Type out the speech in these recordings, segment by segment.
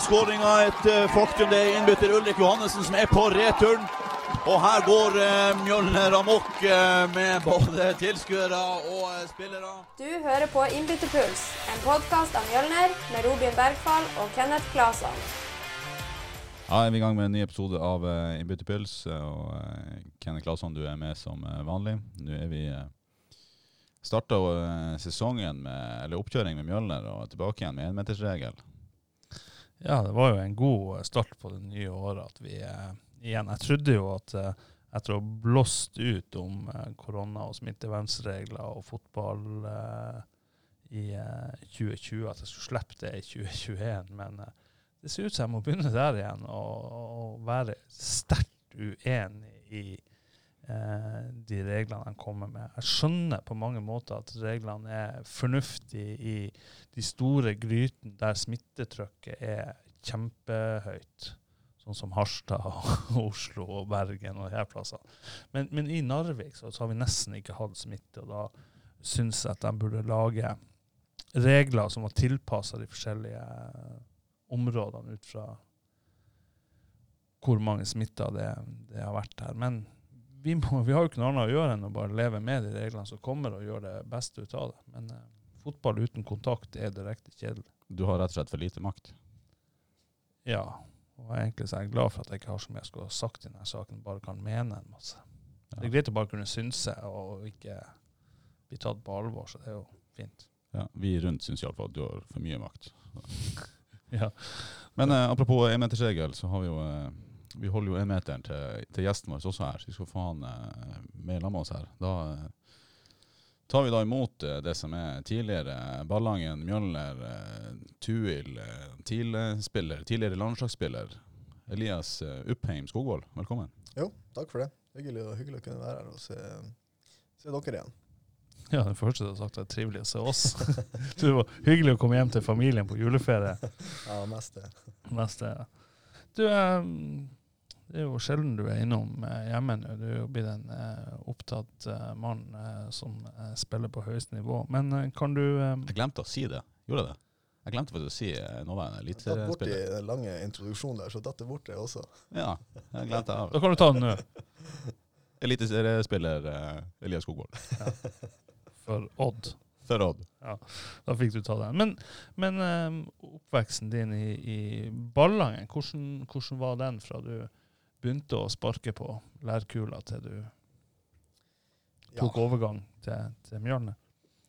skåringa et uh, faktum. Det er innbytter Ulrik Johannessen som er på returen. Og her går uh, Mjølner amok uh, med både tilskuere og spillere. Du hører på Innbytterpuls, en podkast av Mjølner med Robin Bergfall og Kenneth Claesson. Ja, er vi i gang med en ny episode av Innbytterpuls. og Kenneth Claesson, du er med som vanlig. Nå er vi starta sesongen med, eller oppkjøring med Mjølner og tilbake igjen med énmetersregel. Ja, det var jo en god start på det nye året at vi igjen Jeg trodde jo at etter å ha blåst ut om korona og smittevernregler og fotball i 2020, at jeg skulle slippe det i 2021. men det ser ut som jeg må begynne der igjen og, og være sterkt uenig i eh, de reglene de kommer med. Jeg skjønner på mange måter at reglene er fornuftige i de store grytene der smittetrykket er kjempehøyt. Sånn som Harstad og Oslo og Bergen og disse plassene. Men, men, i Narvik så, så, har vi nesten ikke hatt smitte, og da syns jeg at de burde lage regler som var tilpassa de forskjellige områdene ut fra hvor mange smitta det, det, har vært her. Men vi, må, vi, har jo ikke noe annet å gjøre enn å bare leve med de reglene som kommer, og gjøre det beste ut av det. Men eh, fotball uten kontakt er direkte kjedelig. Du har rett og slett for lite makt? Ja. Og egentlig så er jeg glad for at jeg ikke har så mye jeg skulle ha sagt i denne saken, bare kan mene en masse. Ja. Det er greit å bare kunne synse og ikke bli tatt på alvor, så det er jo fint. Ja, Vi rundt syns iallfall at du har for mye makt. ja. Men eh, apropos énmetersregel, så har vi jo eh, vi holder jo énmeteren til, til gjesten vår også her, så vi skal få han eh, med sammen med oss her. Da eh, tar vi da imot eh, det som er tidligere Ballangen, Mjølner, eh, Tuil, TIL-spiller, tidligere landslagsspiller. Elias Uppheim Skogvold, velkommen. Jo, takk for det. Hyggelig, og hyggelig å kunne være her og se, se dere igjen. Ja, det første du har sagt, er trivelig å se oss. det var hyggelig å komme hjem til familien på juleferie. Ja, mest det. Mest det, ja. Det er jo sjelden du er innom hjemme nå. Du er jo blitt en opptatt mann som spiller på høyeste nivå. Men kan du Jeg glemte å si det. Gjorde jeg det? Jeg glemte faktisk å si nåværende eliteseriespiller. Datt bort i den lange introduksjonen der, så datt det bort, det også. Ja, jeg glemte det. Da kan du ta den nå. Eliteseriespiller Elias Skogvold. Ja for Odd. For Odd. Ja, Da fikk du ta den. Men, men um, oppveksten din i, i Ballangen, hvordan, hvordan, var den fra du begynte å sparke på lærkula til du tok ja. overgang til, til Mjølne?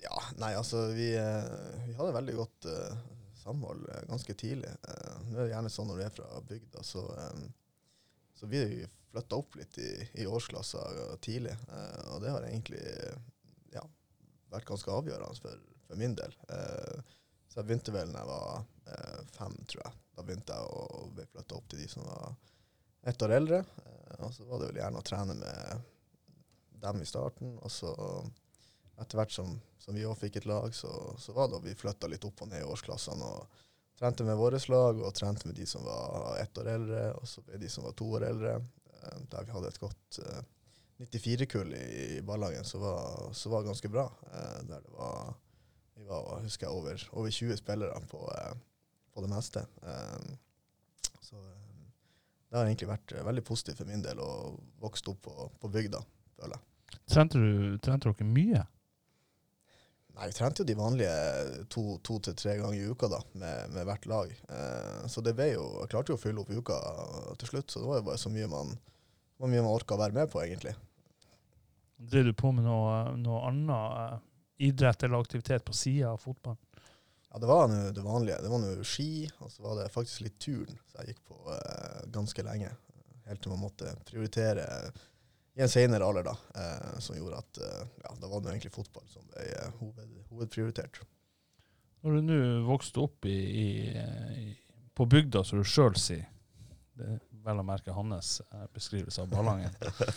Ja, nei, altså vi, eh, vi hadde veldig godt uh, samhold uh, ganske tidlig. Uh, det er gjerne sånn når du er fra bygda, så, um, så vi flytta opp litt i, i årsklasser tidlig. og det har egentlig vært ganske avgjørende for, for min del. Eh, så jeg begynte vel da jeg var eh, fem, tror jeg. Da begynte jeg å bli flytta opp til de som var ett år eldre. Eh, og så var det vel gjerne å trene med dem i starten. Og så etter hvert som, som vi òg fikk et lag, så, så var det vi flytta litt opp og ned i årsklassene. og Trente med vårt lag og trente med de som var ett år eldre, og så med de som var to år eldre. Eh, der vi hadde et godt eh, 94-kull i, i Ballangen som var, så var ganske bra. Eh, der det var vi var husker jeg, over, over 20 spillere på, eh, på det meste. Eh, så eh, det har egentlig vært eh, veldig positivt for min del å vokse opp på, på bygda, føler jeg. Trente, du, trente dere mye? Nei, vi trente jo de vanlige to, to til tre ganger i uka da, med, med hvert lag. Eh, så det ble jo, jeg klarte jo å fylle opp uka til slutt, så det var jo bare så mye man, hvor mye man orka å være med på, egentlig. Driver du på med noe, noe annet uh, idrett eller aktivitet på sida av fotballen? Ja, det var det vanlige. Det var noe ski, og så var det faktisk litt turn som jeg gikk på uh, ganske lenge. Helt til man måtte prioritere i en senere alder, da, uh, som gjorde at ja, da var det egentlig fotball som ble hoved, hovedprioritert. Når du nå vokste opp i, i, i, på bygda, som du sjøl sier, det er vel å merke hans eh, beskrivelse av Ballangen.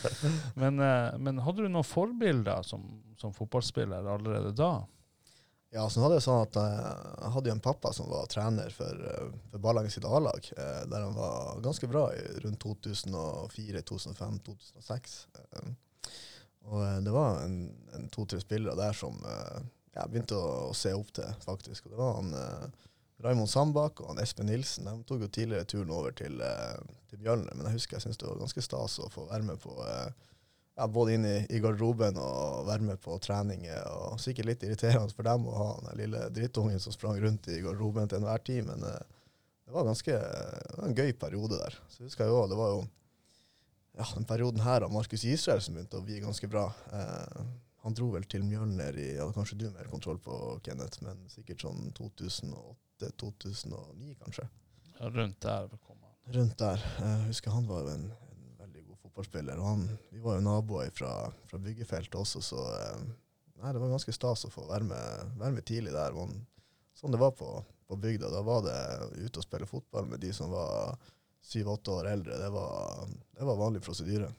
men, eh, men, hadde du noen forbilder som, som, fotballspiller allerede da? Ja, så hadde jeg sånn at eh, jeg hadde jo en pappa som var trener for, for Ballangen sitt A-lag, der han var ganske bra rundt 2004, 2005, 2006. Og det var en, en to-tre spillere der som jeg begynte å, å, se opp til, faktisk. Og det var han Raymond Sandbakk og han Espen Nilsen de tok jo tidligere turen over til, eh, til Mjølner, men jeg husker jeg syntes det var ganske stas å få være med på eh, ja, både inn i, i garderoben og være med på treninger. og Sikkert litt irriterende for dem å ha den lille drittungen som sprang rundt i garderoben til enhver tid, men eh, det var ganske det var en gøy periode der. Så husker jeg jo, Det var jo ja, den perioden her av Markus Israel som begynte å bli ganske bra. Eh, han dro vel til Mjølner i ja, Kanskje du mer kontroll på, Kenneth, men sikkert sånn 2008-2009, kanskje. Ja, rundt der. Rundt der. Jeg husker han var jo en, fotballspiller. og han, Vi var jo naboer fra, fra byggefeltet også, så eh, nei, det var ganske stas å få være med, være med tidlig der. Man, sånn det var på, på bygda. Da var det ute og spille fotball med de som var syv-åtte år eldre. Det var, det var vanlig prosedyre.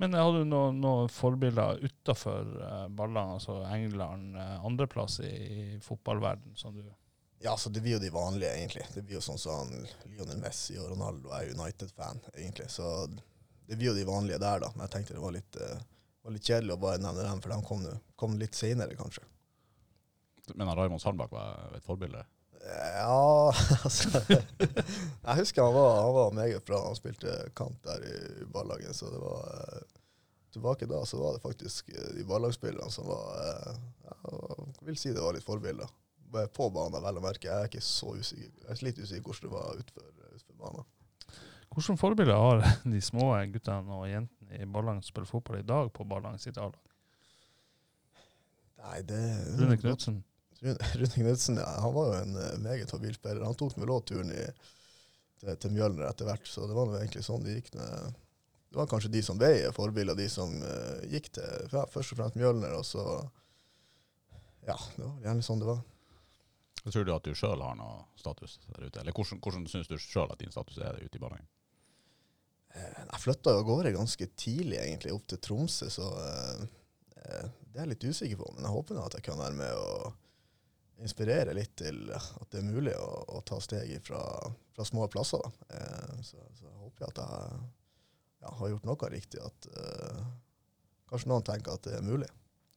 Men hadde du noen, noen forbilder utafor uh, ballene, altså England, uh, andreplass i, i fotballverden som du Ja, så det blir jo de vanlige, egentlig. Det blir jo sånn som Lionel Messi og Ronaldo er United-fan, egentlig. Så det blir jo de vanlige der, da. Men jeg tenkte det var litt, uh, var litt kjedelig å bare nevne dem, for de kom, kom litt seinere, kanskje. Men Raymond Sandbakk var et forbilde? Ja, altså Jeg husker han var, han var meget bra. Han spilte kant der i ballaget, så det var eh, Tilbake da så var det faktisk eh, de ballagsspillerne som var eh, Jeg vil si det var litt forbilder. På banen, vel å merke. Jeg er ikke så usikker. Jeg er litt usikker hvordan det var utenfor, banen. Hvilke forbilder har de små guttene og jentene i Ballang som spiller fotball i dag, på Ballang sitt A-lag? Nei, det Rune Knutsen? Rune Knutsen ja, han var jo en uh, meget habil spiller. Han tok vel òg turen i, til, til, Mjølner etter hvert, så det var egentlig sånn det gikk. Med, det var kanskje de som ble forbilder, de som uh, gikk til ja, først og fremst Mjølner, og så Ja, det var gjerne sånn det var. Tror du at du sjøl har noe status der ute? Eller hvordan, hvordan syns du sjøl at din status er ute i Ballangen? Eh, jeg flytta av gårde ganske tidlig, egentlig, opp til Tromsø, så det er jeg litt usikker på. Men jeg håper at jeg kan være med og inspirere litt til at det er mulig å, å ta steg fra, fra, små plasser. Eh, så, så, jeg håper at jeg ja, har gjort noe riktig. At uh, kanskje noen tenker at det er mulig.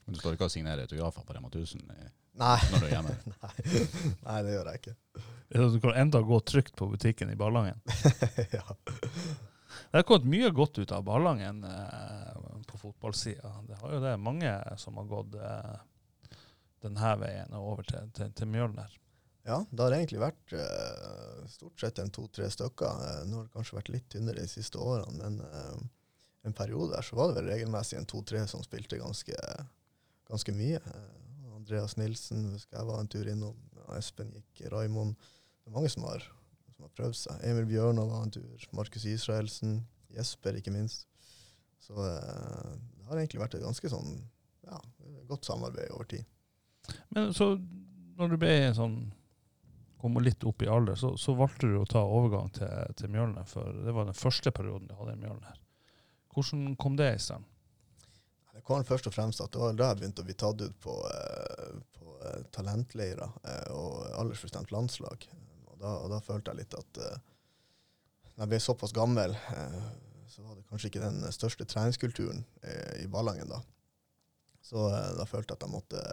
Men du står ikke og signerer autografer på Rema 1000 Nei. når du er hjemme? Nei. Nei, det gjør jeg ikke. Du kan enda gå trygt på butikken i Ballangen. ja. Det har kommet mye godt ut av Ballangen eh, på fotballsida. Det har jo det mange som har gått eh, denne veien og over til, til, til Mjølner? Ja, det har egentlig vært uh, stort sett en to-tre stykker. Nå har det kanskje vært litt tynnere de siste årene, men uh, en periode der så var det vel regelmessig en to-tre som spilte ganske, ganske mye. Andreas Nilsen husker jeg var en tur innom. Espen gikk, Raimond. Det er mange som har, som har prøvd seg. Emil Bjørnov var en tur. Markus Israelsen. Jesper, ikke minst. Så det har egentlig vært et ganske sånn, ja, godt samarbeid over tid. Men så når du ble sånn kom litt opp i alder, så, så valgte du å ta overgang til, til Mjølner. For det var den første perioden du hadde i Mjølner. Hvordan kom det i stand? Det kom først og fremst at det var da jeg begynte å bli tatt ut på, eh, på eh, talentleirer eh, og aldersbestemt landslag. Da, og da, følte jeg litt at når jeg ble såpass gammel, så var det kanskje ikke den største treningskulturen i Ballangen da. Så da følte jeg at jeg måtte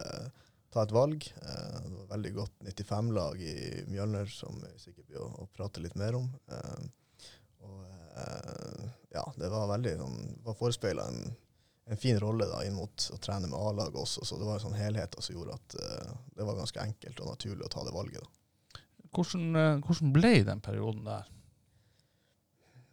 ta et valg. Eh, det var veldig godt 95-lag i Mjølner, som vi sikkert å, prate litt mer om. Eh, og eh, ja, det var veldig sånn, var forespeila en, en, fin rolle da, inn mot å trene med A-laget også, så det var en sånn helhet som gjorde at det var ganske enkelt og naturlig å ta det valget. da. Hvordan, hvordan ble den perioden der?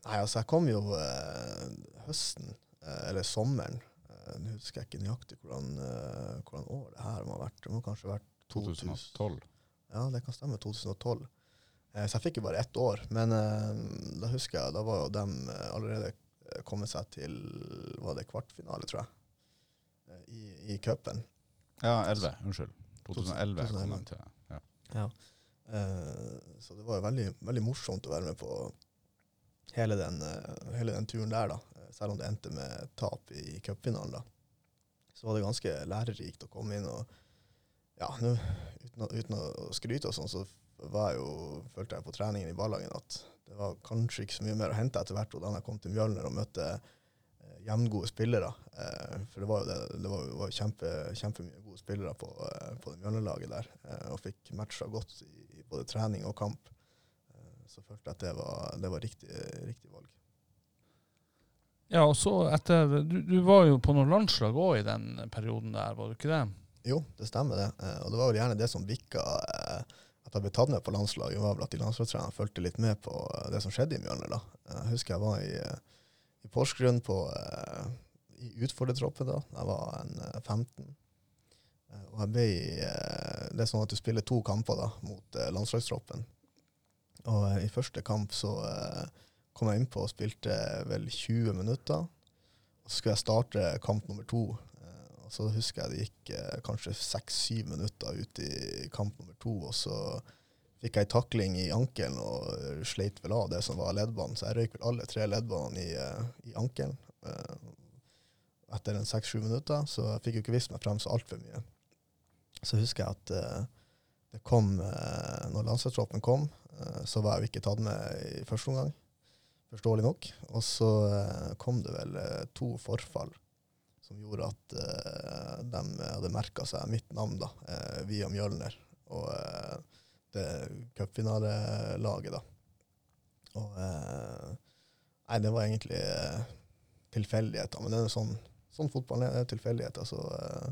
Nei, altså Jeg kom jo eh, høsten, eh, eller sommeren, Eh, nå husker jeg ikke nøyaktig hvordan, eh, hvordan, år det her må ha vært. Det må kanskje ha vært 2012. Ja, det kan stemme. 2012. Uh, eh, så jeg fikk jo bare ett år. Men da husker jeg, da var jo dem allerede kommet seg til var det kvartfinale, tror jeg, i, i cupen. Ja, 11. Unnskyld. 2011 kom de til. Ja. ja. Så det var veldig, veldig morsomt å være med på hele den, hele den turen der, da selv om det endte med tap i cupfinalen, så var det ganske lærerikt å komme inn og Ja, nå, uten, uten, å skryte og sånn, så var jeg jo, følte jeg på treningen i ballagen at det var kanskje ikke så mye mer å hente etter hvert. Da jeg kom til Mjølner og møtte eh, jevngode spillere. Eh, for det var jo, det, det var, jo- kjempe, kjempemye gode spillere på, eh, på det Mjølner-laget der, eh, og fikk matcha godt i både trening og kamp. Eh, så følte jeg at det var, det var riktig, riktig valg. Ja, og så etter Du, du var jo på noen landslag òg i den perioden der, var du ikke det? Jo, det stemmer det. Eh, og det var vel gjerne det som bikka eh, at jeg ble tatt med på landslaget, var vel at de landslagstrenerne fulgte litt med på eh, det som skjedde i Mjølner. da. Eh, Jeg husker jeg var i, eh, i Porsgrunn på, eh, i utfordrertroppen da. Jeg var en eh, 15. Eh, Og jeg ble eh, Det er sånn at du spiller to kamper da, mot eh, landslagstroppen. Og i første kamp så kom jeg innpå og spilte vel 20 minutter. Og så skulle jeg starte kamp nummer to. Og så husker jeg det gikk kanskje seks-syv minutter ut i kamp nummer to, og så fikk jeg takling i ankelen og sleit vel av det som var leddbanen. Så jeg røyk vel alle tre leddbanene i, i ankelen etter en seks-sju minutter, så jeg fikk jo ikke vist meg frem så altfor mye. Så husker jeg at eh, det kom eh, Når landslagstroppen kom, eh, så var jeg jo ikke tatt med i første omgang, forståelig nok. Og så kom det vel to forfall som gjorde at uh, de hadde merka seg mitt navn da, uh, via Mjølner og uh, det cupfinalelaget. da. Og uh, Nei, det var egentlig tilfeldigheter. Men det er sånn, sånn fotball er, er tilfeldigheter. Så eh,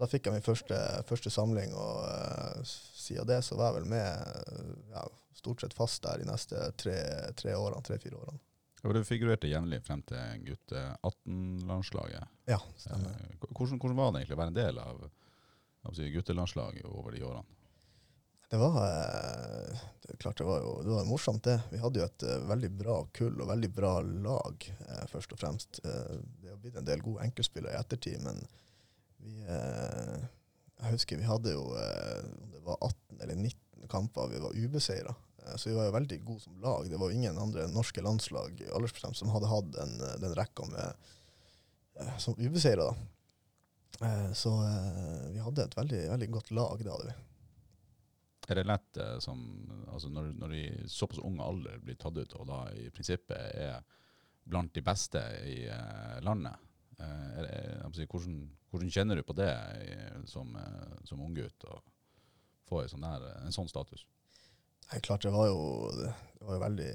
da fikk jeg min første, første samling, og uh, siden det så var jeg vel med eh, ja, stort sett fast der de neste tre, tre årene, tre-fire årene. Og du figurerte jevnlig frem til gutte 18-landslaget. Ja, stemmer. Eh, Hvordan, hvordan var det egentlig å være en del av, av guttelandslaget over de årene? Det var, det klart det var jo det var morsomt, det. Vi hadde jo et veldig bra kull og veldig bra lag, først og fremst. Det har blitt en del gode enkeltspillere i ettertid, men vi eh, Jeg husker vi hadde jo eh, det var 18 eller 19 kamper vi var ubeseira. Eh, så vi var jo veldig gode som lag. Det var jo ingen andre norske landslag aldersbestemt som hadde hatt den, den rekka med eh, som ubeseira. Eh, så eh, vi hadde et veldig, veldig godt lag, det hadde vi. Er det lett eh, som, altså når, når i såpass ung alder blir tatt ut, og da i prinsippet er blant de beste i eh, landet, eh, si, hvordan, hvordan kjenner du på det som, eh, som unggutt, å få en sånn, der, en sånn status? Nei, klart det var jo, det var jo veldig,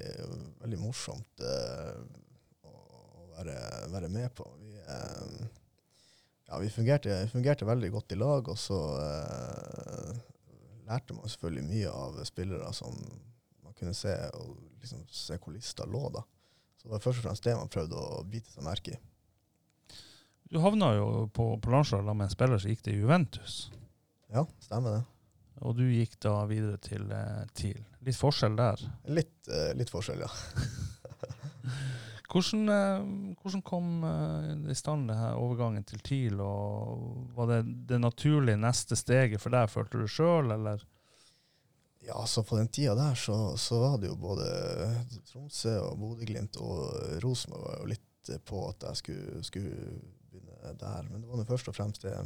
veldig morsomt eh, å være, være med på. Vi, eh, ja, vi fungerte, fungerte veldig godt i lag, og så eh, lærte man selvfølgelig mye av spillere som man kunne se, og liksom se hvor lista lå. da. Så det var først og fremst det man prøvde å bite seg merke i. Du havna jo på, på landslaget med en spiller som gikk til Juventus. Ja, stemmer det. Og du gikk da videre til eh, TIL. Litt forskjell der. Litt, eh, litt forskjell, ja. Hvordan, eh, hvordan kom eh, i stand det her overgangen til TIL, og var det det naturlige neste steget for deg, følte du sjøl, eller? Ja, så på den tida der så, så var det jo både Tromsø og Bodø-Glimt og Rosenborg var jo litt eh, på at jeg skulle, skulle der. Men det var først og fremst det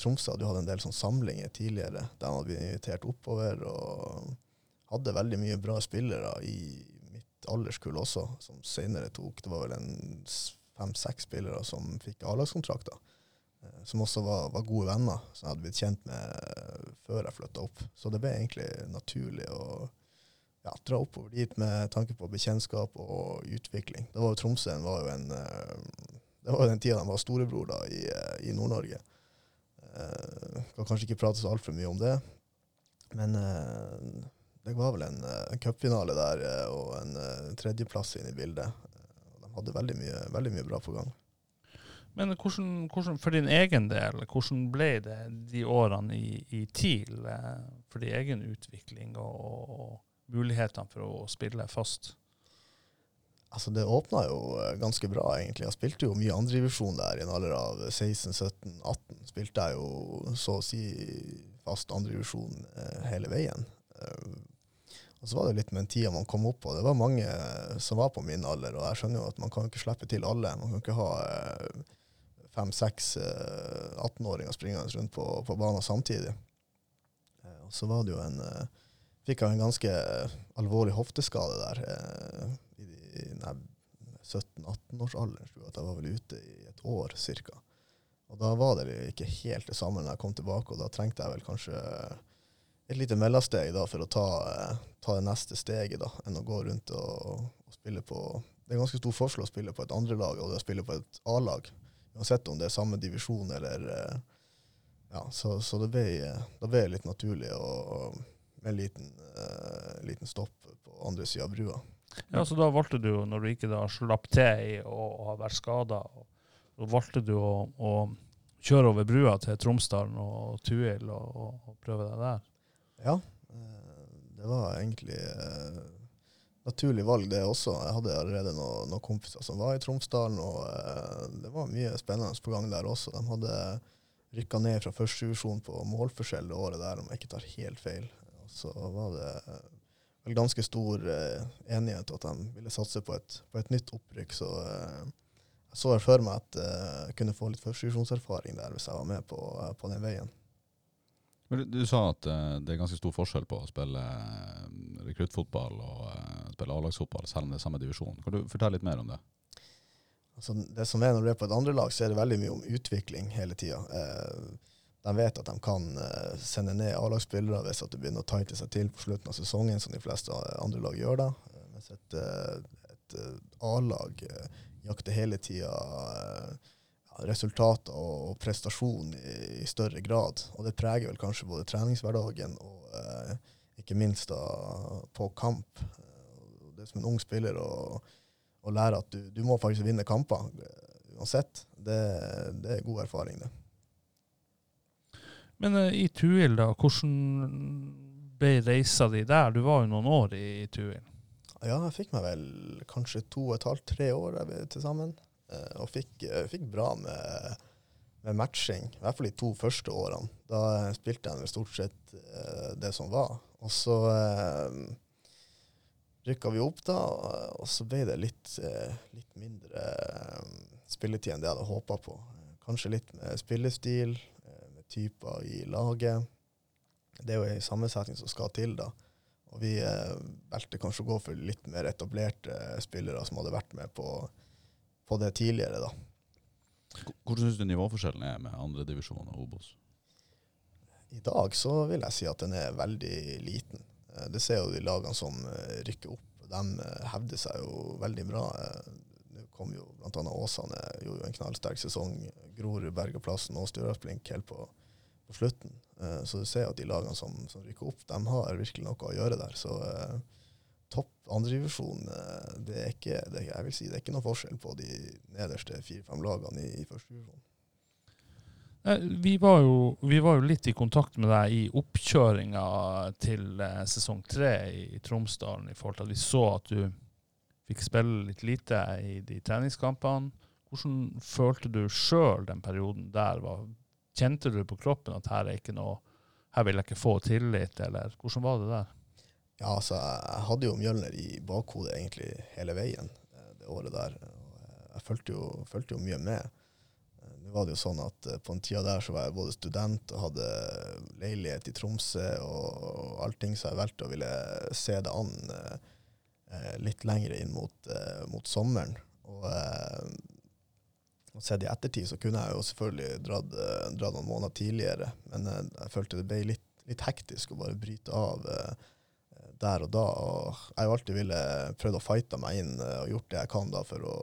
Tromsø hadde jo hatt en del sånn samlinger tidligere han hadde blitt invitert oppover, og hadde veldig mye bra spillere i mitt alderskull også, som senere tok Det var vel en fem-seks spillere som fikk A-lagskontrakter eh, som også var, var gode venner, som jeg hadde blitt kjent med eh, før jeg flytta opp. Så det ble egentlig naturlig å ja, dra oppover dit med tanke på bekjentskap og utvikling. Det var jo Tromsø var jo en eh, Det var jo den tida de var storebror da, i, eh, i Nord-Norge. Eh, kan kanskje ikke prate så altfor mye om det, men eh, det var vel en, en cupfinale der og en tredjeplass inn i bildet. De hadde veldig mye, veldig mye bra på gang. Men hvordan, hvordan, for din egen del, hvordan ble det de årene i, i TIL for din egen utvikling og, og mulighetene for å spille fast? Altså, det åpna jo eh, ganske bra, egentlig. Jeg spilte jo mye andredivisjon der i en alder av 16-17-18. Spilte jeg jo så å si fast andredivisjon eh, hele veien. Eh, og så var det litt med den tida man kom opp på. Det var mange eh, som var på min alder, og jeg skjønner jo at man kan ikke slippe til alle. Man kan ikke ha eh, fem-seks eh, 18-åringer springende rundt på, på banen samtidig. Eh, og så var det jo en eh, Fikk jeg en ganske alvorlig hofteskade der. Eh, i de nei, 17-18-årsalderen. tror jeg at Jeg var vel ute i et år cirka. Og da var det ikke helt det samme når jeg kom tilbake, og da trengte jeg vel kanskje et lite mellomsteg for å ta, ta det neste steget, da, enn å gå rundt og, og spille på Det er ganske stor forskjell å spille på et andrelag og det å spille på et A-lag. Uansett om det er samme divisjon eller eh, Ja, så, så det ble, da ble det litt naturlig og med en liten, uh, liten stopp på andre sida av brua. Ja, så da valgte du, når du ikke da slapp til i å, ha vært skada, så valgte du å, å kjøre over brua til Tromsdalen og Tuil og, og, prøve deg der? Ja, eh, det var egentlig eh, naturlig valg, det også. Jeg hadde allerede noen, noen kompiser som var i Tromsdalen, og eh, det var mye spennende på gang der også. De hadde rykka ned fra første divisjon på målforskjell det året der, om jeg ikke tar helt feil. Og så var det vel ganske stor enighet at de ville satse på et, på et nytt opprykk. Så jeg så for meg at jeg kunne få litt førstedivisjonserfaring der hvis jeg var med på, på den veien. Men du, du, sa at uh, det er ganske stor forskjell på å spille uh, rekruttfotball og uh, spille A-lagsfotball, selv om det er samme divisjon. Kan du fortelle litt mer om det? Altså, det som er Når du er på et andre lag, så er det veldig mye om utvikling hele tida. De vet at de kan sende ned A-lagsspillere hvis at det begynner å tighte seg til på slutten av sesongen, som de fleste andre lag gjør da. Mens et, et A-lag jakter hele tida resultater og prestasjon i, større grad. Og det preger vel kanskje både treningshverdagen og eh, ikke minst da på kamp. Det er som en ung spiller å, lære at du, du, må faktisk vinne kamper eh, uansett. Det, det, er god erfaring, det. Men uh, i Tuil, da, hvordan ble reisa di der? Du var jo noen år i, i Tuil. Ja, jeg fikk meg vel kanskje to og et halvt, tre år til sammen. Uh, og fikk, uh, fikk bra med, med, matching, i hvert fall de to første årene. Da spilte jeg stort sett det som var. Og så rykka vi opp, da, og så ble det litt, litt mindre spilletid enn det jeg hadde håpa på. Kanskje litt med spillestil, typer i laget. Det er jo en sammensetning som skal til, da. Og vi eh, valgte kanskje å gå for litt mer etablerte spillere som hadde vært med på på det tidligere, da. Hvordan syns du nivåforskjellen er med andredivisjon og Obos? I dag så vil jeg si at den er veldig liten. Eh, det ser jo de lagene som eh, rykker opp. De eh, hevder seg jo veldig bra. Kom jo bl.a. Åsane gjorde jo en knallsterk sesong. Grorud, Bergaplassen og Stjørdalsblink helt på, på, slutten. Så du ser at de lagene som, som, rykker opp, de har virkelig noe å gjøre der. Så topp andredivisjon, eh, det er ikke det, si, det er ikke noe forskjell på de nederste fire-fem lagene i, i første divisjon. Vi var, jo, vi var, jo, litt i kontakt med deg i oppkjøringa til eh, sesong tre i Tromsdalen, i forhold til at vi så at du fikk spille litt lite i de treningskampene. Hvordan følte du sjøl den perioden der? Kjente du på kroppen at her er ikke noe, her vil jeg ikke få tillit, eller hvordan var det der? Ja, altså, jeg hadde jo Mjølner i bakhodet egentlig hele veien eh, det året der. Jeg fulgte jo, jo mye med. Eh, nå var det jo sånn at eh, På den tida der så var jeg både student og hadde leilighet i Tromsø og allting, så jeg valgte å ville se det an litt lenger inn mot, mot sommeren. Og, og sett i ettertid så kunne jeg jo selvfølgelig dratt, dratt noen måneder tidligere, men jeg følte det ble litt, litt hektisk å bare bryte av der og da. Og jeg har alltid ville prøvd å fighte meg inn eh, og gjort det jeg kan da for å,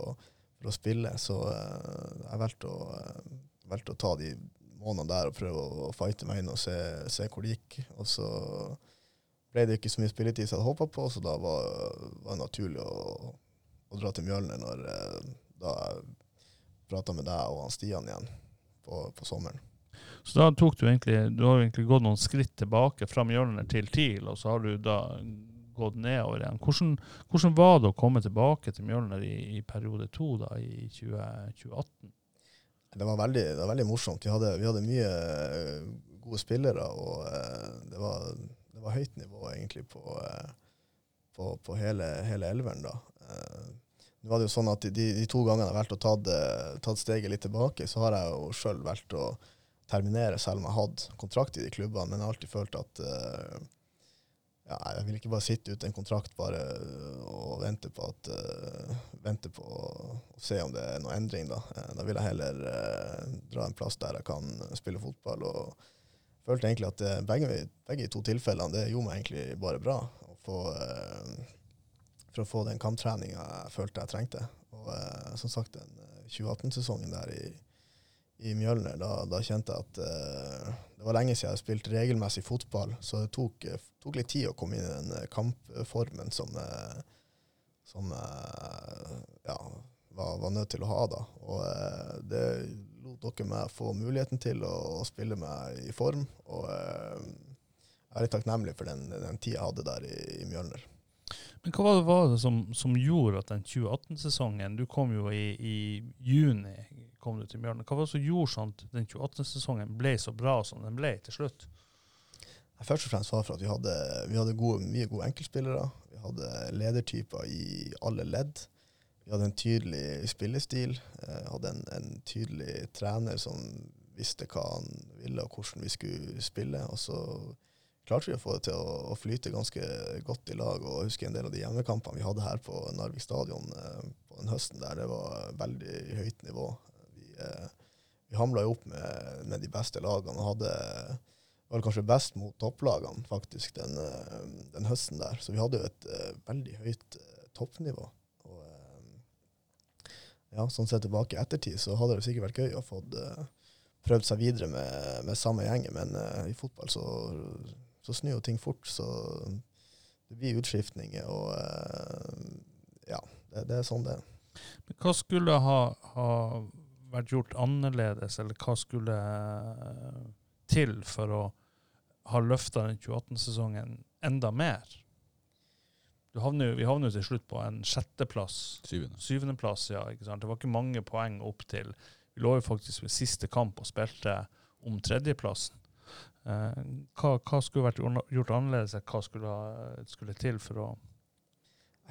for å spille. Så jeg valgte å, valgte å, ta de månedene der og prøve å fighte meg inn og se, se, hvor det gikk. Og så ble det ikke så mye spilletid som jeg hadde håpa på, så da var, var det naturlig å, å, dra til Mjølner når uh, da jeg prata med deg og Stian igjen på, på sommeren. Så da tok du egentlig Du har egentlig gått noen skritt tilbake fra Mjølner til TIL, og så har du da gått nedover igjen. Hvordan, hvordan var det å komme tilbake til Mjølner i, i periode to da, i 2018? Det var, veldig, det var veldig, morsomt. Vi hadde, vi hadde mye eh, gode spillere, og uh, det, var, det, var, høyt nivå egentlig på, uh, på, på hele, hele, elveren da. Det nå var det jo sånn at de, de to gangene jeg har valgt å ta steget litt tilbake, så har jeg jo sjøl valgt å terminere, selv om jeg hadde kontrakt i de klubbene. Men jeg har alltid følt at uh, ja, jeg vil ikke bare sitte ute en kontrakt bare og vente på at uh, vente på å se om det er noe endring. Da Da vil jeg heller uh, dra en plass der jeg kan spille fotball. Og følte egentlig at begge, begge to tilfellene det gjorde meg egentlig bare bra. Få, for å få den kamptreninga jeg følte jeg trengte. Og som sagt, den 2018-sesongen der i i Mjølner, da, da, kjente jeg at det var lenge siden jeg spilte regelmessig fotball, så det tok, tok, litt tid å komme inn i den kampformen som, som ja, var, var, nødt til å ha da. Og det lot dere meg få muligheten til å, å spille meg i form, og jeg er litt takknemlig for den, den tida jeg hadde der i, i Mjølner. Men hva var det, var det som, som, gjorde at den 2018-sesongen Du kom jo i, i juni kom du til Mjølner. Hva var det som gjorde sånn at den 2018-sesongen ble så bra som den ble til slutt? Først og fremst var det for at vi hadde, vi hadde gode, mye gode enkeltspillere. Vi hadde ledertyper i alle ledd. Vi hadde en tydelig spillestil. Eh, hadde en, en, tydelig trener som visste hva han ville, og hvordan vi skulle spille. Og så klarte vi å få det til å, å flyte ganske godt i lag. Og jeg husker en del av de hjemmekampene vi hadde her på Narvik stadion eh, på den høsten der, det var veldig høyt nivå. Eh, vi hamla jo opp med, med, de beste lagene og hadde var kanskje best mot topplagene faktisk den, eh, den, høsten der. Så vi hadde jo et uh, veldig høyt uh, toppnivå. Uh, ja, sånn sett tilbake i ettertid så hadde det sikkert vært gøy å få prøvd seg videre med, med samme gjengen, men i fotball så, så snur jo ting fort. Så det blir utskiftninger, og ja, det, det, er sånn det er. Men hva skulle ha, ha vært gjort annerledes, eller hva skulle til for å ha løfta den 2018-sesongen enda mer? Havner, vi havner jo til slutt på en sjetteplass. Syvende. Syvendeplass, ja. ikke sant? Det var ikke mange poeng opp til Vi lå jo faktisk ved siste kamp og spilte om tredjeplassen. Eh, hva, hva, skulle vært gjort annerledes? Hva skulle, skulle til for å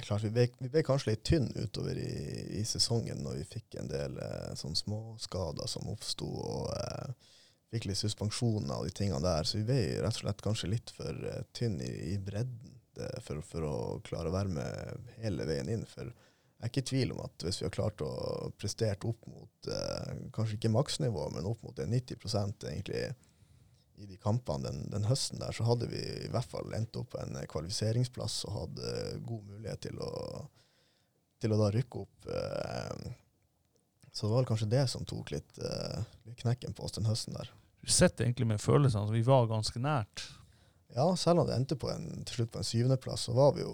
klart, vi ble, vi ble, kanskje litt tynn utover i, i, sesongen når vi fikk en del eh, sånn småskader som oppsto, og eh, fikk litt suspensjoner og de tingene der. Så vi ble rett og slett kanskje litt for eh, tynn i, i bredden det, for, for, å klare å være med hele veien inn. For jeg er ikke i tvil om at hvis vi har klart å prestere opp mot eh, kanskje ikke maksnivå, men opp mot 90% egentlig i de kampene den, den, høsten der, så hadde vi i hvert fall endt opp på en kvalifiseringsplass og hadde god mulighet til å, til å da rykke opp. Eh, så det var kanskje det som tok litt, eh, litt knekken på oss den høsten der. Du sitter egentlig med følelsene at vi var ganske nært? Ja, selv om det endte på en, til slutt på en syvendeplass, så var vi jo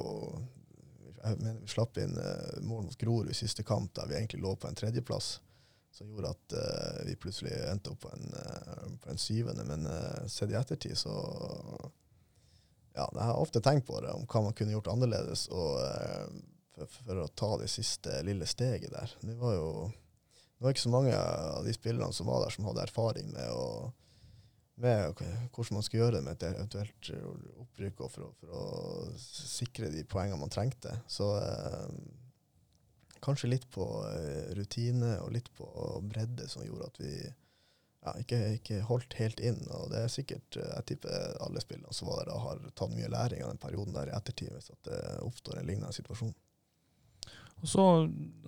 jeg mener Vi slapp inn uh, mål mot Grorud i siste kamp, der vi egentlig lå på en tredjeplass som gjorde at uh, vi plutselig endte opp på en, uh, på en syvende. Men uh, sett i ettertid så Ja, jeg har ofte tenkt på det, om hva man kunne gjort annerledes og, for, for, å ta det siste lille steget der. Det var jo det var ikke så mange av de spillerne som var der, som hadde erfaring med, å, med hvordan man skulle gjøre det med et eventuelt opprykk, og for å, for å sikre de poengene man trengte. Så kanskje litt på eh, rutine og litt på bredde som gjorde at vi ja, ikke, ikke, holdt helt inn. Og det er sikkert, eh, jeg tipper alle spillerne som var der, har tatt mye læring av den perioden der i ettertid, hvis at det oppstår en lignende situasjon. Og så,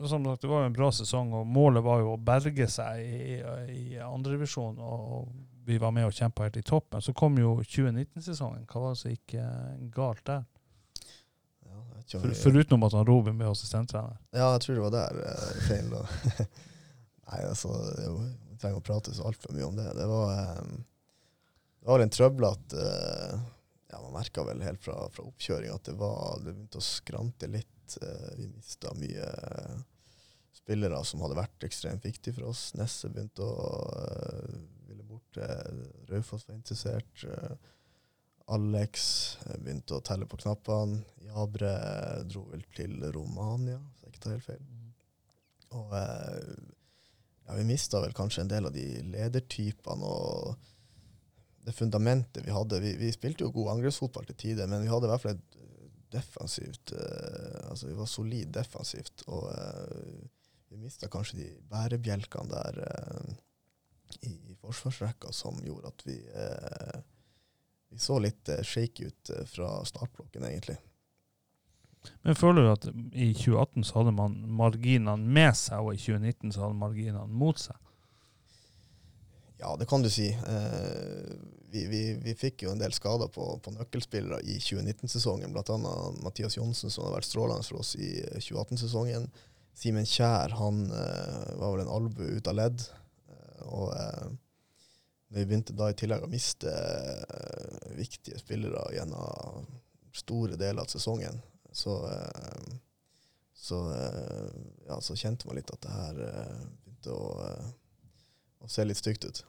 som sagt, Det var jo en bra sesong, og målet var jo å berge seg i, i andredivisjon. Og vi var med og kjempa helt i toppen. Så kom jo 2019-sesongen. Hva var det som gikk eh, galt der? For, foruten at han Robin ble assistenttrener? Ja, jeg tror det var der eh, feil. Nei, altså, Vi trenger å prate så altfor mye om det. Det var, um, det var en trøblete uh, ja, Man merka vel helt fra, fra oppkjøring at det, var, det begynte å skrante litt. Uh, vi mista mye spillere som hadde vært ekstremt viktige for oss. Nesse begynte å uh. Raufoss var interessert. Uh, Alex eh, begynte å telle på knappene. Jabre dro vel til Romania, så jeg ikke tar helt feil. Og eh, ja, vi mista vel kanskje en del av de ledertypene og det fundamentet vi hadde. Vi, vi spilte jo god angrepsfotball til tider, men vi hadde i hvert fall et defensivt Altså vi var solid defensivt, og vi mista kanskje de bærebjelkene der i, i forsvarsrekka som gjorde at vi eh, vi så litt eh, shaky ut eh, fra startblokken, egentlig. Men føler du at i 2018 så hadde man marginene med seg, og i 2019 så hadde marginene mot seg? Ja, det kan du si. Eh, vi, vi, vi fikk jo en del skader på, på nøkkelspillere i 2019-sesongen, bl.a. Mathias Johnsen, som har vært strålende for oss i 2018-sesongen. Simen Kjær han eh, var vel en albue ut av ledd. Og eh, vi begynte da i tillegg å miste eh, viktige spillere gjennom store deler av sesongen, så, eh, så, ja, så kjente man litt at det her begynte å, å se litt stygt ut.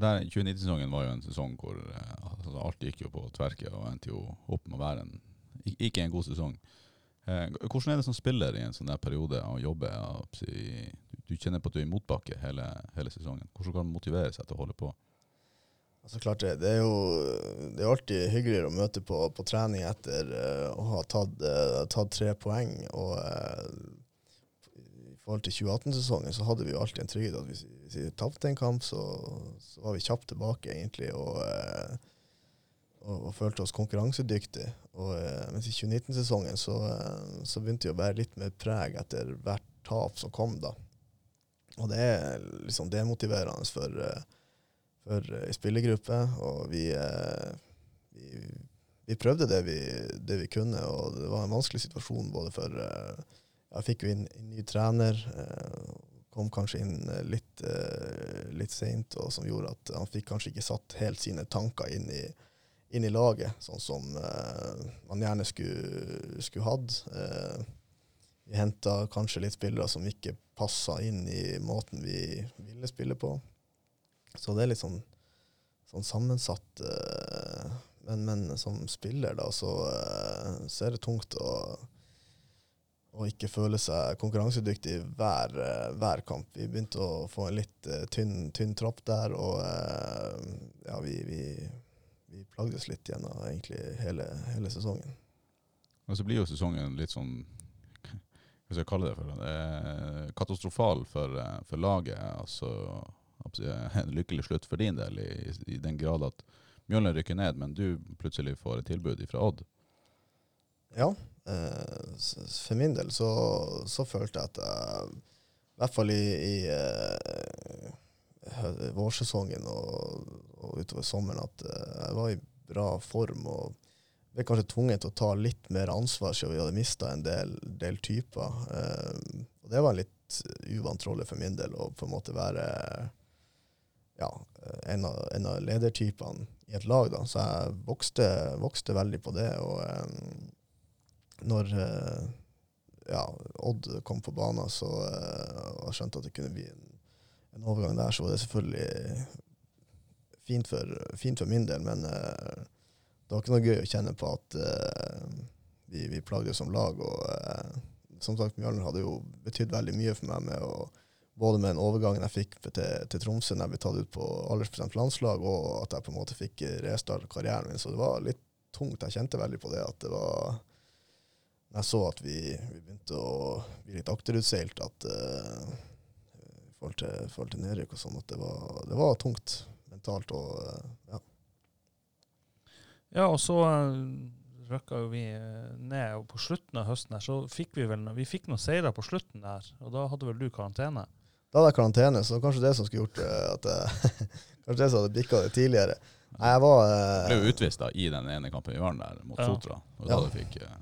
2019-sesongen var jo en sesong hvor altså, alt gikk jo på tverke og endte jo opp med å være en ikke en god sesong. Eh, hvordan er det som spiller i en sånn der periode å jobbe? Du kjenner på at du er i motbakke hele, hele sesongen. Hvordan kan man motivere seg til å holde på? Altså klart det, det er jo det er alltid hyggeligere å møte på, på trening etter eh, å ha tatt, eh, tatt tre poeng. Og i forhold til 2018-sesongen så hadde vi jo alltid en trygghet at hvis, vi- tapte en kamp, så, så var vi kjapt tilbake, egentlig, og, og, og følte oss konkurransedyktige. Og, eh, mens i 2019-sesongen så, eh, så begynte det å være litt mer preg etter hvert tap som kom, da. Og det er liksom demotiverende for eh, for ei spillergruppe, og vi, vi, vi prøvde det vi, det vi kunne, og det var en vanskelig situasjon både for Jeg fikk jo inn en ny trener, kom kanskje inn litt, litt seint, og som gjorde at han fikk kanskje ikke satt helt sine tanker inn i, inn i laget, sånn som eh, man gjerne skulle, skulle hatt. Eh, vi henta kanskje litt spillere som ikke passa inn i måten vi ville spille på. Så det er litt sånn, sånn sammensatt eh, men, men som spiller, da, så, eh, så er det tungt å, å ikke føle seg konkurransedyktig hver, eh, hver kamp. Vi begynte å få en litt eh, tynn, tynn tropp der, og ja, vi, vi, vi plagdes litt gjennom egentlig hele, hele sesongen. Og så blir jo sesongen litt sånn Hva skal jeg kalle det for? Eh, katastrofal for, eh, for laget. Altså en lykkelig slutt for din del, i, i den grad at Mjølner rykker ned, men du plutselig får et tilbud fra Odd. Ja, eh, for min del så, så følte jeg at jeg, i hvert fall i, i eh, vårsesongen og, og utover sommeren, at eh, jeg var i bra form og ble kanskje tvunget til å ta litt mer ansvar siden vi hadde mista en del, del typer. Eh, og det var en litt uvant rolle for min del, å på en måte være ja, en, av, en av ledertypene i et lag. Da. Så jeg vokste, vokste veldig på det. og eh, når eh, ja, Odd kom på banen så, eh, jeg skjønte at det kunne bli en, en overgang der, så var det selvfølgelig fint for, fint for min del, men uh, det var ikke noe gøy å kjenne på at uh, vi, vi plagdes som lag. og uh, Som sagt, Mjølner hadde jo betydd veldig mye for meg, med å, både med den overgangen jeg fikk til, til Tromsø når jeg ble tatt ut på aldersbestemt landslag, og at jeg på en måte fikk restarte karrieren min. Så det var litt tungt. Jeg kjente veldig på det at det var jeg så at vi, vi begynte å bli litt akterutseilt at uh, forhold til, forhold til nedrykk og sånn, at det var, det var tungt mentalt og eh, ja. Ja, og så uh, røkka jo vi eh, ned, og på slutten av høsten her, så fikk vi vel vi fikk noen seire på slutten der, og da hadde vel du karantene? Da hadde jeg karantene, så kanskje det som skulle gjort eh, at jeg, Kanskje det som hadde bikka det tidligere. Nei, jeg var Jeg ble jo utvist da i den ene kampen vi var der, mot Ja. Sotra. Og da Ja. du fikk eh,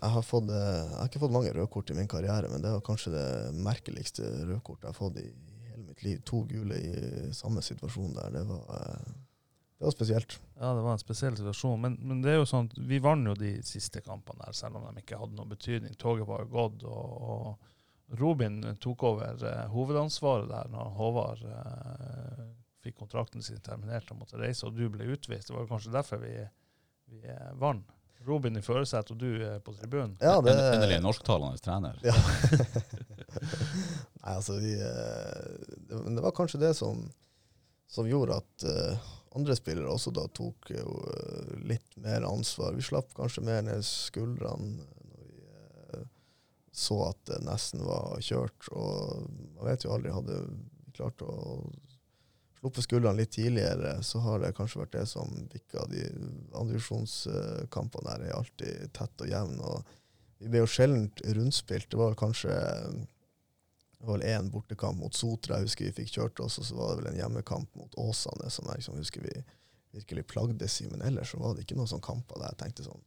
jeg har, fått, eh, jeg har ikke fått mange røde kort i min karriere, men det var kanskje det merkeligste røde kortet jeg har fått i hele mitt liv. To gule i samme situasjon der. Det var, eh, det var spesielt. Ja, det var en spesiell situasjon, men, men det er jo sånn at vi vant jo de siste kampene der, selv om de ikke hadde noen betydning. Toget var jo gått, og, og Robin tok over eh, hovedansvaret der når Håvard eh, fikk kontrakten sin terminert og måtte reise, og du ble utvist. Det var kanskje derfor vi, vi eh, vant. Robin i førersetet og du er på tribunen. Ja, det, en- Endelig en norsktalende trener. Ja. Nei, altså vi eh, det, det var kanskje det som, som gjorde at eh, andre spillere også da tok jo eh, litt mer ansvar. Vi slapp kanskje mer ned skuldrene når vi så at det nesten var kjørt. Og man vet jo aldri, hadde vi klart å sluppet skuldrene litt tidligere, så har det kanskje vært det som bikka de andredivisjonskampene der. er alltid tett og jevn. og Vi ble jo sjelden rundspilt. Det var kanskje det var én bortekamp mot Sotra jeg husker vi fikk kjørt oss, og så var det vel en hjemmekamp mot Åsane som jeg liksom husker vi virkelig plagdes i. Men ellers så var det ikke noen sånne kamper der jeg tenkte sånn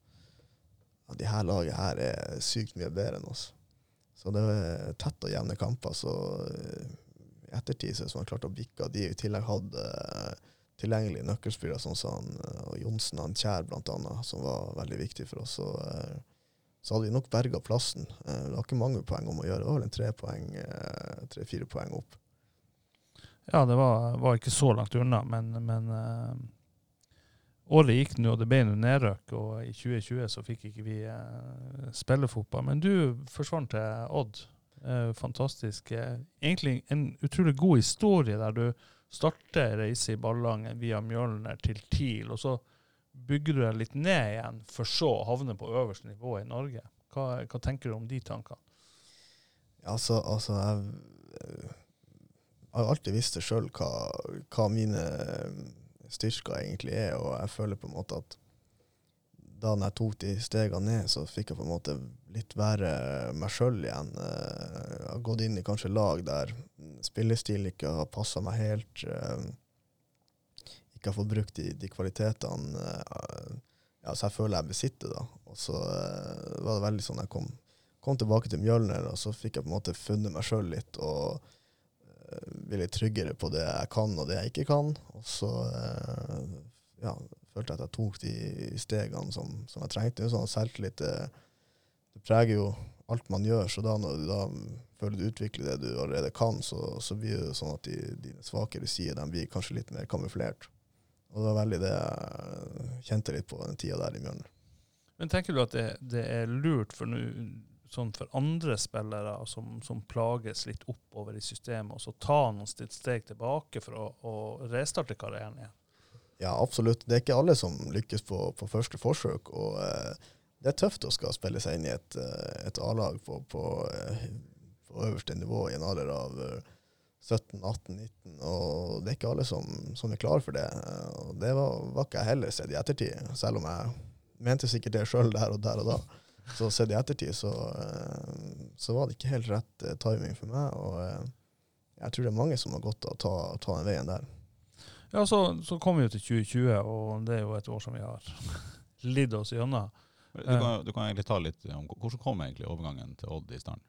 at de her laget her er sykt mye bedre enn oss. Så det var tett og jevne kamper. Så ettertid så har man klart å bikke de i tillegg hadde uh, tilgjengelige nøkkelspillere, sånn som han, uh, Johnsen og Kjær annet, som var veldig viktig for oss. Så, uh, så hadde vi nok berga plassen. Det var ikke mange poeng om å gjøre. Det var vel en tre poeng, tre-fire poeng opp. Ja, det var, var, ikke så langt unna, men, men året gikk nå, og det ble noe nedrøk. Og i 2020 så fikk ikke vi spille fotball. Men du forsvant til Odd. Eh, fantastisk. Eh, egentlig en utrolig god historie der du starter reise i Ballangen via Mjølner til TIL, og så bygger du deg litt ned igjen, for så å havne på øverste nivå i Norge. Hva, hva tenker du om de tankene? Altså, altså jeg, jeg, har alltid visst det sjøl hva, hva, mine styrker egentlig er, og jeg føler på en måte at da jeg tok de stegene ned, så fikk jeg på en måte litt være meg sjøl igjen. Eh, jeg har gått inn i kanskje lag der spillestilen ikke har passa meg helt. Eh, ikke har fått brukt de, de kvalitetene eh, ja, så jeg føler jeg besitter. da. Og så var det veldig sånn jeg kom, kom tilbake til Mjølner, og så fikk jeg på en måte funnet meg sjøl litt. og bli litt tryggere på det jeg kan og det jeg ikke kan. Og så ja, følte at jeg tok de stegene som, som jeg trengte. Sånn selvtillit det, det, preger jo alt man gjør, så da når du da føler du utvikler det du allerede kan, så, så blir det sånn at de, de svakere sider blir kanskje litt mer kamuflert. Og det var veldig det jeg kjente litt på den tida der i Mjølner. Men tenker du at det, det er lurt for, sånn for andre spillere som, som, plages litt oppover i systemet, så ta noen steg tilbake for å, å restarte karrieren igjen? Ja, absolutt. Det er ikke alle som lykkes på, på første forsøk. og eh, Det er tøft å skal spille seg inn i et, eh, et A-lag på, på, eh, på, øverste nivå i en alder av 17-18-19. Eh, og Det er ikke alle som, som er klare for det. og Det var, var, ikke jeg heller sett i ettertid, selv om jeg mente sikkert det sjøl der og der og da. Så sett i ettertid så, så, var det ikke helt rett timing for meg. og Jeg tror det er mange som har godt av å ta, ta den veien der. Ja, så, så kom vi jo til 2020, og det er jo et år som vi har lidd oss gjennom. Du kan, du kan, egentlig ta litt om Hvordan kom egentlig overgangen til Odd i stand?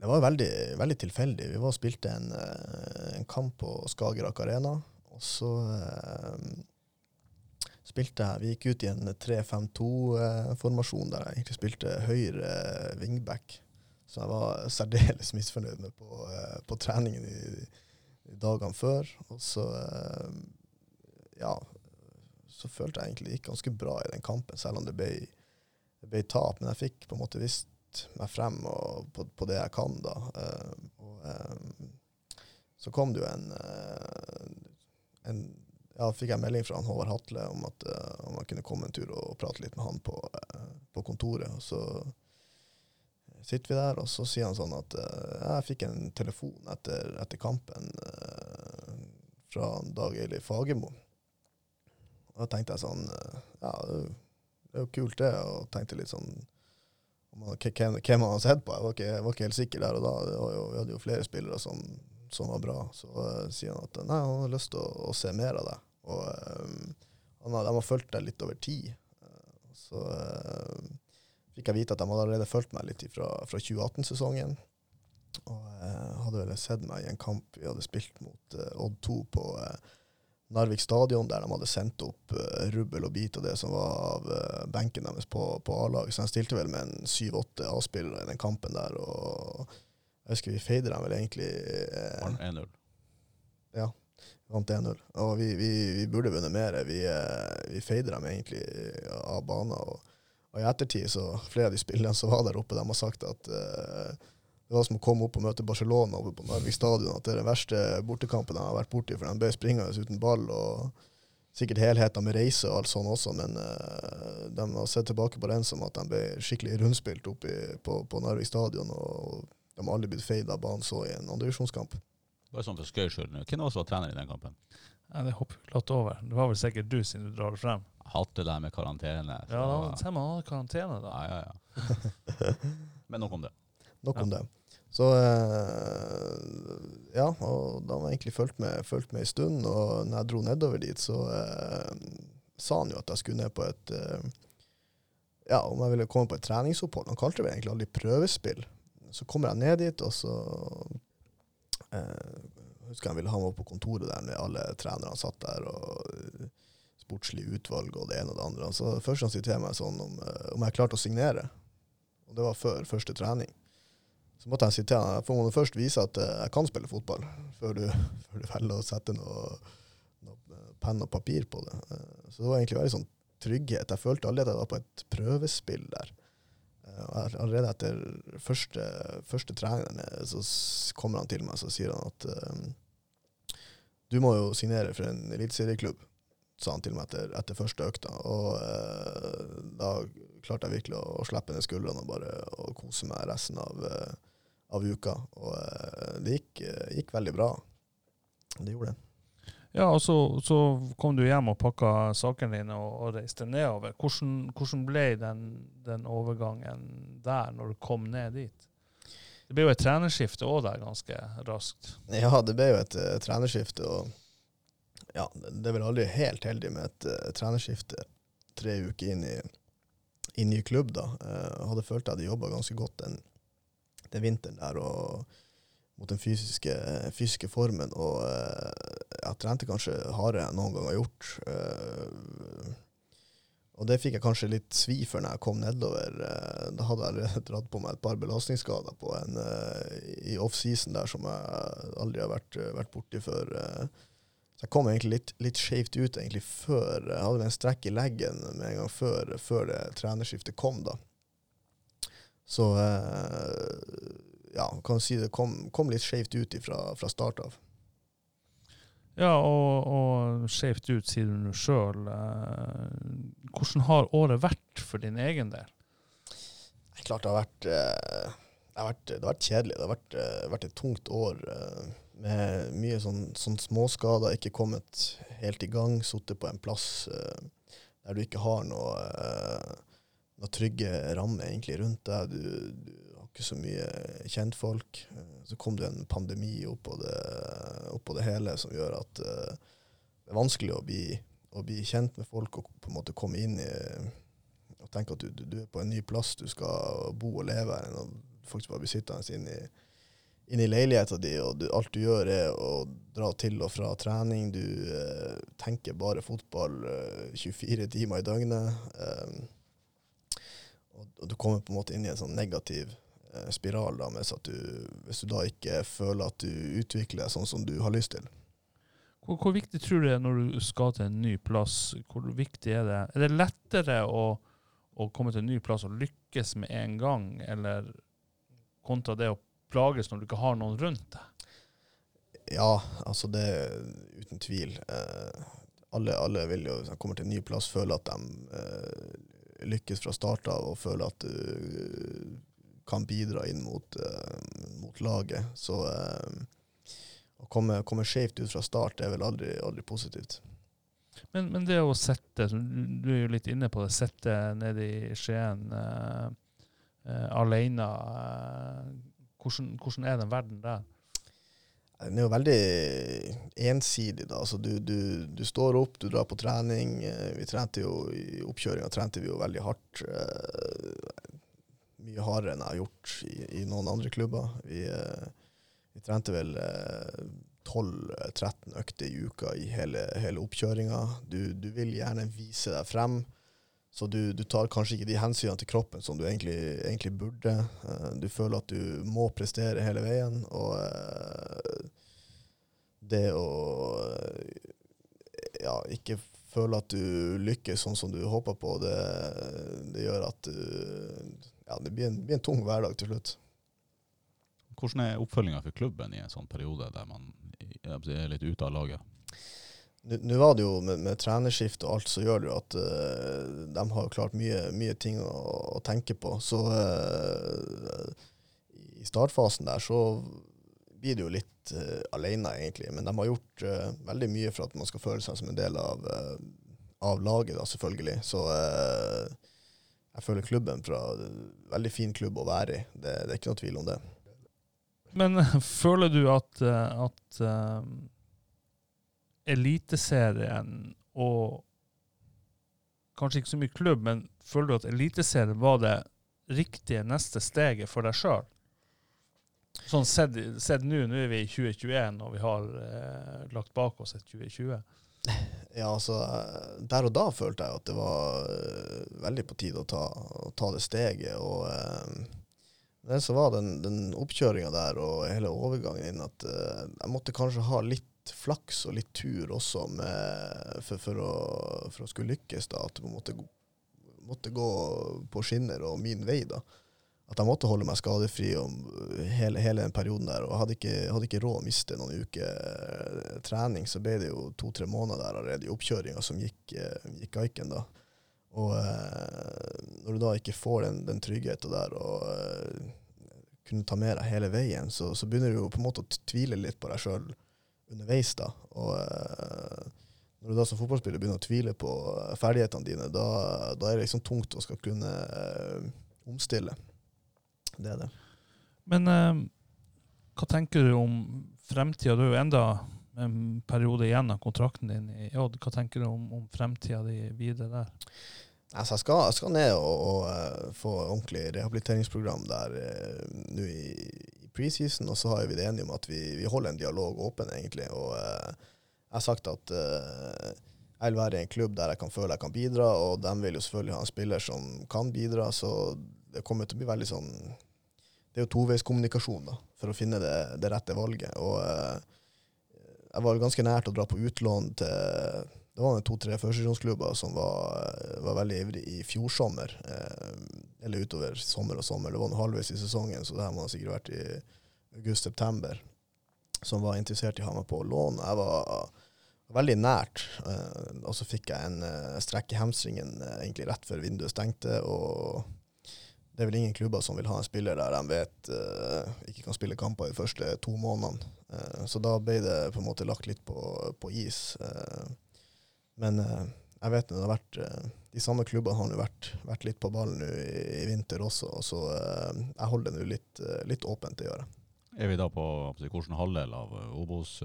Det var veldig, veldig tilfeldig. Vi var og spilte en, eh, en kamp på Skagerrak Arena. Og så eh, spilte jeg Vi gikk ut i en 3-5-2-formasjon eh, der jeg egentlig spilte høyre wingback. Så jeg var særdeles misfornøyd med på, eh, på treningen i dagene før. Og så eh, ja, så følte jeg egentlig det gikk ganske bra i den kampen, selv om det ble, det ble tap. Men jeg fikk på en måte visst meg frem på, på, det jeg kan, da. Uh, og um, så kom det jo en, en ja, fikk jeg melding fra han Håvard Hatle om at uh, om jeg kunne komme en tur og, og prate litt med han på, uh, på kontoret. Og så sitter vi der, og så sier han sånn at uh, jeg fikk en telefon etter, etter kampen uh, fra Dag Eilif Fagermo. Da tenkte jeg sånn uh, Ja, det er jo kult, det. Og tenkte litt sånn hvem, han har sett på. Jeg var, ikke, jeg var, ikke, helt sikker der og da. Jo, vi hadde jo flere spillere som, som var bra. Så sier han at nei, han har lyst til å, å se mer av det. Og han har, de har fulgt deg litt over tid. Så fikk jeg vite at de hadde allerede fulgt meg litt fra, fra 2018-sesongen. Og eh, hadde vel sett meg i en kamp vi hadde spilt mot eh, Odd 2 på eh, Narvik stadion, der de hadde sendt opp uh, rubbel og bit av det som var av uh, benken deres på, på A-laget. Så de stilte vel med en syv-åtte A-spillere i den kampen der. Og jeg husker vi feide dem vel egentlig uh, 1-0. Ja, vant 1-0. Og vi, vi, vi, burde vunnet mer. Vi, vi feide dem egentlig av banen. Og og i ettertid, så flere av de spillerne som var der oppe, de har sagt at uh, det var som å komme opp og møte Barcelona oppe på Narvik stadion. At det er den verste bortekampen de har vært borti, for de ble springende uten ball. og Sikkert helheten med reise og alt sånt også, men uh, de har sett tilbake på den som at de ble skikkelig rundspilt oppe på, på Narvik stadion. Og de har aldri blitt feid av banen så i en andredivisjonskamp. Bare sånn for skøys skyld. nå. Hvem var trener i den kampen? Ja, det hopper glatt over. Det var vel sikkert du siden du drar det frem. Hatt det der med karantene. så- Ja, ser man har karantene, da. ja, ja, ja. Men nok om det. Nok om Ja. det. Så eh, ja, og da har jeg egentlig fulgt med, fulgt med en stund, og når jeg dro nedover dit, så eh, sa han jo at jeg skulle ned på et eh, Ja, om jeg ville komme på et treningsopphold. Han kalte det egentlig aldri prøvespill. Så kommer jeg ned dit, og så eh, husker jeg han ville ha meg opp på kontoret der med alle trenerne satt der, og eh, sportslig utvalg og det ene og det andre. Så først han sier til meg sånn om, eh, om jeg klarte å signere. Og det var før første trening. Så måtte jeg si til han for må først vise at eh, jeg kan spille fotball, før du, før du velger å sette noe, noe eh, penn og papir på det. Så det var egentlig veldig sånn trygghet. Jeg følte allerede at jeg var på et prøvespill der. Allerede etter første, første trening så kommer han til meg og sier han at du må jo signere for en eliteserieklubb, sa han til meg etter, etter første økta. Og eh, da klarte jeg virkelig å, å slippe ned skuldrene og bare å kose meg resten av, eh, av uka. Og eh, det gikk, eh, gikk veldig bra. Det gjorde det. Ja, og så, så kom du hjem og pakka sakene dine og, og reiste nedover. Hvordan, hvordan ble den, den overgangen der, når du kom ned dit? Det ble jo et trenerskifte òg der ganske raskt. Ja, det ble jo et eh, trenerskifte, og ja, det er vel aldri helt heldig med et uh, trenerskifte tre uker inn i, i ny klubb, da. Uh, hadde følt jeg hadde jobba ganske godt den, den vinteren der og mot den fysiske, fysiske formen, og uh, jeg trente kanskje hardere enn noen gang har gjort. Uh, og det fikk jeg kanskje litt svi for når jeg kom nedover. Eh, Da hadde jeg allerede dratt på meg et par belastningsskader på en, eh, i offseason der som jeg aldri har vært, vært borti før. Eh. Så jeg kom egentlig litt, litt skjevt ut egentlig før Jeg hadde en strekk i leggen med en gang før, før det trenerskiftet kom, da. Så eh, ja, kan du si det kom, kom litt skjevt ut ifra, fra start av. Ja, og, og skjevt ut, sier du nå sjøl. hvordan har året vært for din egen del? Klart det har vært, eh, det har vært, det har vært kjedelig. Det har vært, eh, vært et tungt år eh, med mye sånn, sånn småskader, ikke kommet helt i gang, sittet på en plass uh, der du ikke har noe, uh, noe trygge rammer egentlig rundt deg. Du, du har ikke så mye kjentfolk. Uh, Så kom det en pandemi oppå det, oppå det hele som gjør at det er vanskelig å bli, å bli kjent med folk og på en måte komme inn i og tenke at du, du, du er på en ny plass, du skal bo og leve her, enn å bare bli sittende inne i, inn i leiligheta di, og du, alt du gjør er å dra til og fra trening. Du eh, tenker bare fotball eh, 24 timer i døgnet. Eh, og, og du kommer på en måte inn i en sånn negativ eh, spiral da, du, hvis du da ikke føler at du utvikler sånn som du har lyst til. Hvor, hvor viktig tror du det er når du skal til en ny plass? Hvor viktig er det? Er det lettere å, å komme til en ny plass og lykkes med en gang, eller kontra det å plages når du ikke har noen rundt deg? Ja, altså det uten tvil. Eh, alle, alle vil jo, som kommer til en ny plass, føle at de eh, lykkes fra start av, og føle at du eh, kan bidra inn mot, eh, mot laget. Så eh, å komme, komme skjevt ut fra start er vel aldri, aldri positivt. Men, men det å sette, du du er jo litt inne på det, sette nede i Skien eh, eh, alene, eh, hvordan, hvordan er den verden der? Den er jo veldig ensidig, da. Altså, du, du, du står opp, du drar på trening. Eh, Vi trente jo I oppkjøringa trente vi jo veldig hardt. eh, Mye hardere enn jeg har gjort i, i noen andre klubber. Vi, eh, vi trente vel eh, 12-13 økter i uka i hele, hele oppkjøringa. Du, du vil gjerne vise deg frem. Så du, du tar kanskje ikke de hensynene til kroppen som du egentlig, egentlig burde. Eh, Du føler at du må prestere hele veien. Og eh, det å eh, ja, ikke føle at du lykkes sånn som du håper på, det, det gjør at du Ja, det blir en, blir en tung hverdag til slutt. Hvordan er oppfølginga for klubben i en sånn periode der man er litt ute av laget? Nå var det jo med, med trenerskift og alt, så gjør det jo at uh, de har klart mye, mye ting å, å tenke på. Så uh, i startfasen der så blir det jo litt uh, alene, egentlig. Men de har gjort veldig mye for at man skal føle seg som en del av, av laget, da, selvfølgelig. Så jeg føler klubben fra Veldig fin klubb å være i. Det, det er ikke noe tvil om det. Men føler du at, at Eliteserien og Kanskje ikke så mye klubb, men føler du at Eliteserien var det riktige neste steget for deg sjøl? Sånn sett nå, nå er vi i 2021 og vi har eh, lagt bak oss et 2020. Ja, altså Der og da følte jeg at det var uh, veldig på tide å ta, å ta det steget. Og uh, det så var den, den oppkjøringa der og hele overgangen inn at uh, jeg måtte kanskje ha litt flaks og litt tur også med, for, for, å, for, å, skulle lykkes. da, At man måtte, måtte gå på skinner og min vei. da at jeg måtte holde meg skadefri hele, hele den perioden der. Og hadde ikke, hadde ikke råd å miste noen uker eh, trening, så ble det jo to-tre måneder der allerede i oppkjøringa som gikk, eh, gikk Aiken, da. Og eh, når du da ikke får den, den tryggheten der og eh, kunne ta med deg hele veien, så, så, begynner du jo på en måte å tvile litt på deg sjøl underveis, da. Og eh, når du da som fotballspiller begynner å tvile på ferdighetene dine, da, da er det liksom tungt å skal kunne eh, omstille. Det er det. Men eh, hva tenker du om fremtida? Du er jo enda en periode igjen av kontrakten din i Odd. Hva tenker du om, om fremtida di videre der? Altså, jeg, skal, jeg, skal, ned og, og få ordentlig rehabiliteringsprogram der nå i preseason, og så har vi det enige om at vi, vi, holder en dialog åpen, egentlig. Og uh, jeg har sagt at jeg vil være i en klubb der jeg kan føle jeg kan bidra, og de vil jo selvfølgelig ha en spiller som kan bidra, så det kommer til å bli veldig sånn Det er jo toveiskommunikasjon da, for å finne det, det rette valget. Og eh, jeg var ganske nært å dra på utlån til det var to-tre førstesesjonsklubber som var, var, veldig ivrige i fjor sommer. Eh, eller utover sommer og sommer. Det var halvveis i sesongen, så det her må ha sikkert vært i august-september. Som var interessert i å ha meg på lån. Jeg var veldig nært. Eh, og så fikk jeg en eh, strekk i hamstringen eh, egentlig rett før vinduet stengte. og det er vel ingen klubber som vil ha en spiller der de vet uh, ikke kan spille kamper de første to månedene. Uh, så da ble det på en måte lagt litt på, på is. Uh, men jeg vet det har vært De samme klubbene har nå vært, vært, litt på ballen nå i, i, vinter også, så jeg holder det nå litt, litt, åpent, å gjøre. Er vi da på hvilken halvdel av Obos?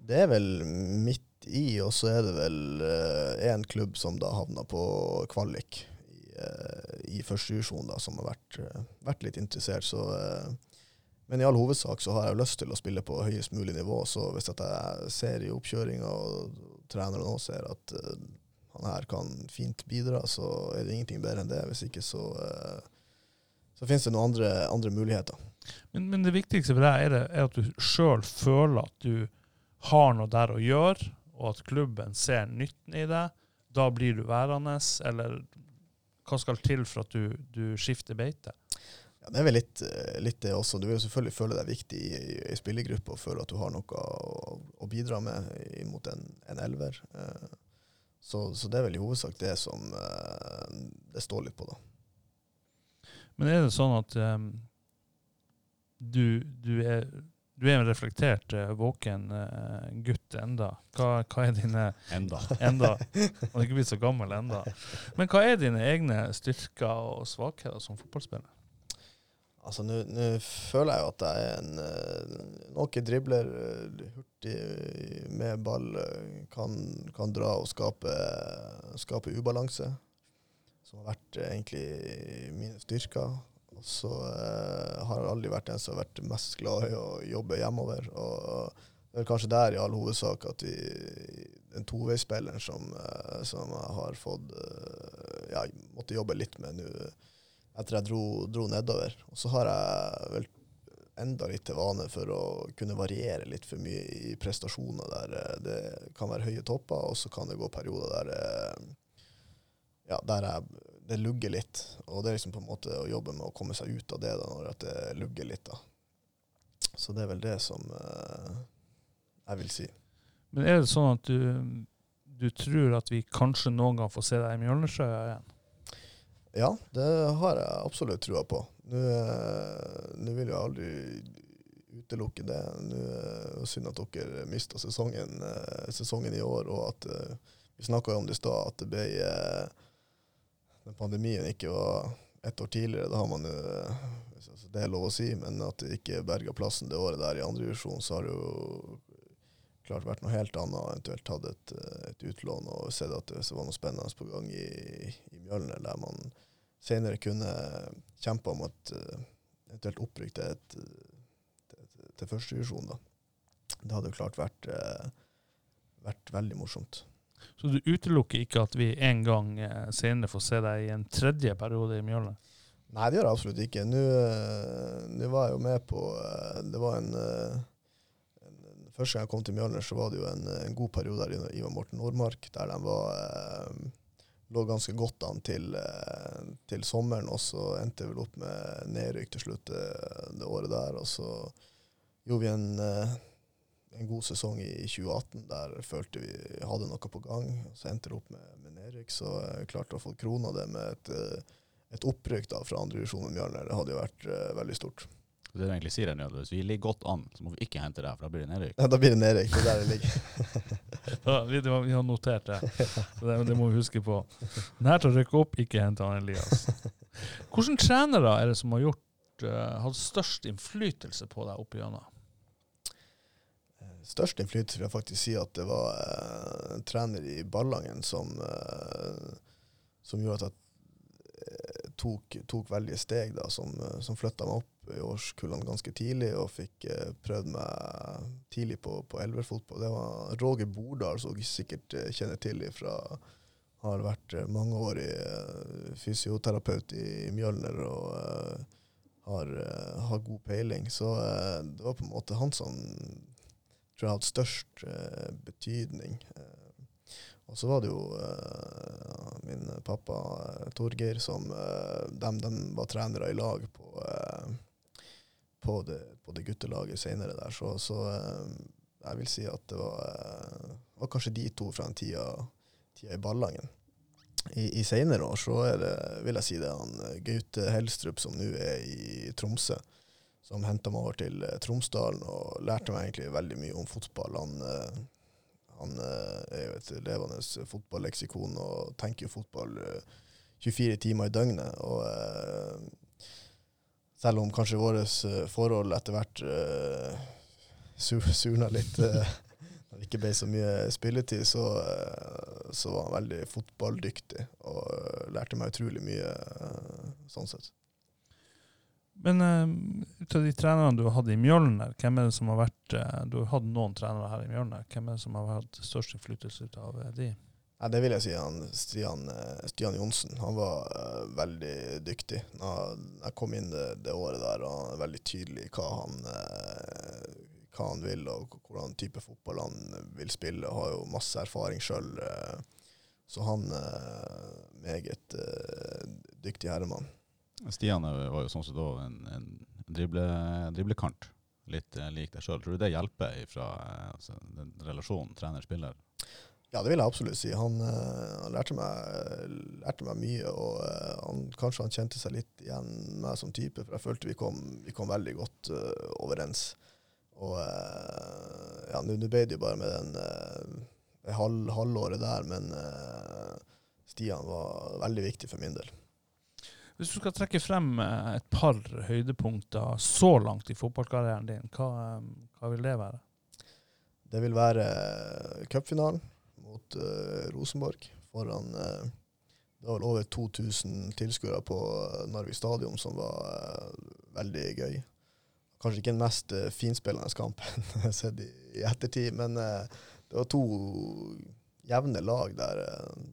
Det er vel midt i, og så er det vel én klubb som da havna på kvalik i, i første divisjon som har vært, eh, vært, litt interessert. Så, eh, men i all hovedsak så har jeg lyst til å spille på høyest mulig nivå. Så hvis jeg ser i oppkjøringa og treneren nå ser at han her kan fint bidra, så er det ingenting bedre enn det. Hvis ikke så, så finnes det noen andre, andre muligheter. Men, men, det viktigste for deg er, det, er at du sjøl føler at du har noe der å gjøre, og at klubben ser nytten i deg. Da blir du værende, eller hva skal til for at du, du skifter beite? Ja, det er vel litt, eh, litt, det også. Du vil selvfølgelig føle deg viktig i, i spillergruppa og føle at du har noe å, å bidra med mot en, en elver. Eh, så, så, det er vel i hovedsak det som eh, det står litt på, da. Men er det sånn at um, du, du er du er en reflektert, våken uh, gutt enda. Hva, hva, er dine Enda. enda. Han er ikke blitt så gammel enda. Men hva er dine egne styrker og svakheter som fotballspiller? Altså, Nå føler jeg jo at jeg er en uh, noe dribler, hurtig med ball, kan, kan dra og skape, skape ubalanse. Som har vært egentlig mine styrker. Og så eh, har jeg aldri vært den som har vært mest glad i å jobbe hjemover. Og det er kanskje der i all hovedsak at vi, den toveisspilleren som, som jeg har fått ja, måtte jobbe litt med nå etter jeg dro, dro, nedover. Og så har jeg vel enda litt til vane for å kunne variere litt for mye i prestasjoner der det kan være høye topper, og så kan det gå perioder der, ja, der jeg det lugger litt. Og det er liksom på en måte å jobbe med å komme seg ut av det da, når det lugger litt. da. Så det er vel det som uh, jeg vil si. Men er det sånn at du, du tror at vi kanskje noen gang får se deg i Mjølnersjø igjen? Ja, det har jeg absolutt trua på. Nå, uh, vil jeg aldri utelukke det. Nå er det synd at dere mista sesongen, eh, sesongen, i år, og at vi snakka om det i stad, at det ble den pandemien ikke var ett år tidligere. Da har man jo altså, Det er lov å si, men at det ikke berga plassen det året der i andre divisjon, så har det jo klart vært noe helt annet. Eventuelt tatt et, et utlån og sett at det var noe spennende på gang i, i Mjølner, der man senere kunne kjempe om et eventuelt opprykk til, til, til førstedivisjon. Det hadde jo klart vært, eh, vært veldig morsomt. Så du utelukker ikke at vi en gang eh, senere får se deg i en tredje periode i Mjølner? Nei, det gjør jeg absolutt ikke. Nå, eh, nå var jeg jo med på Det var en, en, Første gang jeg kom til Mjølner, så var det jo en, en god periode der i Ivar Morten Nordmark, der de var lå ganske godt an til, eh, til, sommeren, og så endte vi vel opp med nedrykk til slutt det, eh, det, året der. Og så gjorde vi en, eh, en, god sesong i 2018 der følte vi hadde noe på gang. Så endte det opp med, med nedrykk, så jeg klarte å få krona det med et, et opprykk da, fra andre divisjon med Mjølner. Det hadde jo vært veldig stort. Det du egentlig sier er Hvis vi ligger godt an, så må vi ikke hente deg, for da blir det nedrykk. Ja, da blir det nedrykk. Det er der det ligger. da, vi, vi, har notert det. det. det. må vi huske på. Nær til å rykke opp, ikke hente han Elias. Hvilke trenere er det som har gjort, uh, hatt størst innflytelse på deg opp igjennom? Størst innflytelse vil jeg faktisk si at det var uh, en trener i Ballangen som, uh, som gjorde at jeg tok, tok veldige steg, da, som, som flytta meg opp i årskullene ganske tidlig og fikk eh, prøvd meg tidlig på, på elverfotball. Det var Roger Bordal, som dere sikkert eh, kjenner til fra Har vært eh, mangeårig eh, fysioterapeut i, Mjølner og eh, har, eh, har, god peiling. Så det var på en måte han som tror jeg hadde størst betydning. Og så var det jo uh, min pappa Torgeir som uh, dem, dem var trenere i lag på, på det, på det guttelaget senere der. Så, så eh, jeg vil si at det var, eh, var kanskje de to fra den tida, tida i Ballangen. I, i senere år så er det, vil jeg si det han Gaute Helstrup som nå er i Tromsø, som henta meg over til eh, Tromsdalen og lærte meg egentlig veldig mye om fotball. Han, han er jo et levende fotballeksikon og tenker jo fotball 24 timer i døgnet. og selv om kanskje vårt uh, forhold etter hvert uh, surna litt uh, når det ikke ble så mye spilletid, så, uh, så var han veldig fotballdyktig og lærte meg utrolig mye sånn sett. Men ut av de trenerne du har hatt i Mjølner, hvem er det som har vært Du har hatt noen trenere her i Mjølner. Hvem er det som har hatt størst innflytelse ut av de? Ja, det vil jeg si han Stian, eh, Stian Johnsen. Var uh, veldig dyktig. Jeg kom inn det, det, året der, og han er veldig tydelig hva han, uh, hva han vil, og hvordan type fotball han vil spille. Har jo masse erfaring sjøl. Uh, så han er meget dyktig herremann. Stian var jo sånn som da en, en drible, driblekant. Litt lik deg sjøl. Tror du det hjelper fra altså, den relasjonen trener-spiller? Ja, det vil jeg absolutt si. Han, uh, han lærte, meg, lærte, meg, mye, og uh, han, kanskje han kjente seg litt igjen meg som type, for jeg følte vi kom, vi kom veldig godt uh, overens. Og ja, nå ble det jo bare med den halv, halvåret der, men Stian var veldig viktig for min del. Hvis du skal trekke frem et par høydepunkter så langt i fotballkarrieren din, hva, hva vil det være? Det vil være cupfinalen mot uh, Rosenborg foran uh, Det var vel over 2000 tilskuere på uh, Narvik stadion, som var veldig gøy. Kanskje ikke den mest finspillende kampen sett i, i, ettertid, men det var to jevne lag der.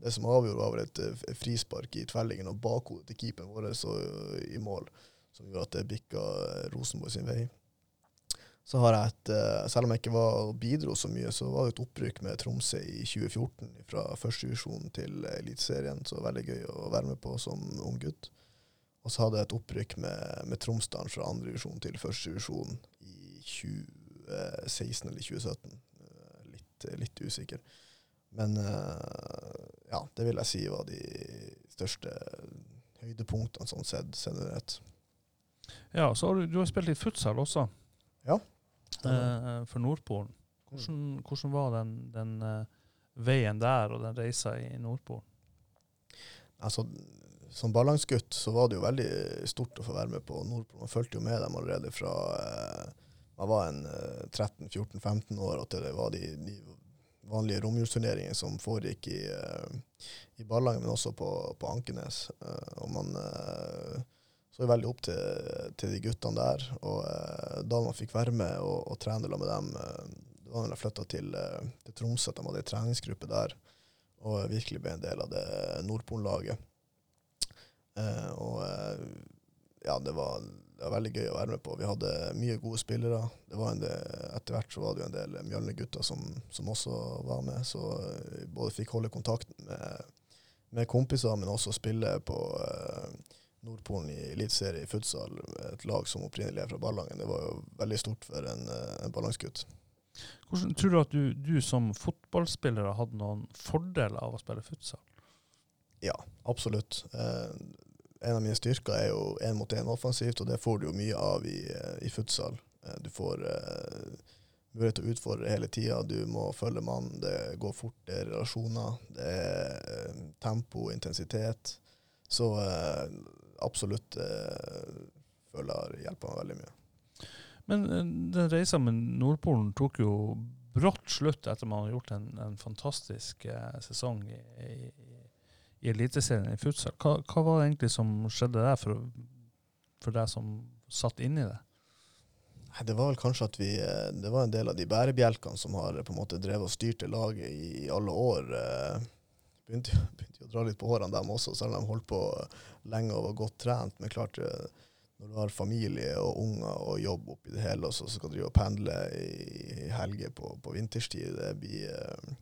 Det som avgjorde, var vel et frispark i tverrliggeren og bakhodet til keeperen vår i mål, som gjorde at det bikka Rosenborg sin vei. Så har jeg et, eh, Selv om jeg ikke var bidro så mye, så var det et opprykk med Tromsø i 2014 fra første divisjon til Eliteserien. Så veldig gøy å være med på som ung gutt. Og så hadde jeg et opprykk med, med Tromsdalen fra andre divisjon til første divisjon i 2016 eller 2017. Eh, litt, litt usikker. Men eh, ja, det vil jeg si var de største høydepunktene sånn sett, sett Ja, så har du, du har spilt litt futsal også. Ja. Eh, for Nordpolen. Hvordan, hvordan var den, den eh, veien der og den reisa i Nordpolen? Altså, som ballangsgutt så var det jo veldig stort å få være med på Nordpolen. Man fulgte jo med dem allerede fra eh, man var en eh, 13-14-15 år, og til det var de, de vanlige romjulsturneringene som foregikk i, eh, i Ballangen, men også på, på Ankenes. Eh, og man eh, er veldig opp til, til de guttene der. Og eh, da man fikk være med og, og trene med dem, eh, det var da jeg flytta til, eh, til Tromsø, at de hadde ei treningsgruppe der, og virkelig ble en del av det Nordpol-laget. Eh, og eh, ja, det var, det var veldig gøy å være med på. Vi hadde mye gode spillere. Det del, etter hvert så var det jo en del Mjølner-gutter som, som også var med, så vi både fikk holde kontakten med, med kompiser, men også spille på eh, Nordpolen i eliteserie i futsal, et lag som opprinnelig er fra Ballangen. Det var jo veldig stort for en, eh, en ballangsgutt. Hvordan Tror du at du, du som fotballspiller har hatt noen fordeler av å spille futsal? Ja, absolutt. Eh, en av mine styrker er jo én mot én offensivt, og det får du jo mye av i, eh, i futsal. Eh, du får eh, mulighet til å utfordre hele tida. Du må følge mannen. Det går fort, det er relasjoner. Det er tempo, intensitet. Så eh, absolutt eh, føler hjulpet meg veldig mye. Men eh, den reisa med Nordpolen tok jo brått slutt etter man har gjort en, en fantastisk eh, sesong i, i, i Eliteserien i futsal. Hva, hva var det egentlig som skjedde der for, for deg som satt inni det? Nei, Det var vel kanskje at vi eh, Det var en del av de bærebjelkene som har på en måte drevet og styrt det laget i, alle år. eh, Begynte, begynte å dra litt på hårene, dem også, selv om de holdt på lenge og var godt trent. Men klart, eh, når du har familie og unger og jobb oppi det hele, og så skal du drive og pendle i, helger på, på vinterstid, det blir, eh,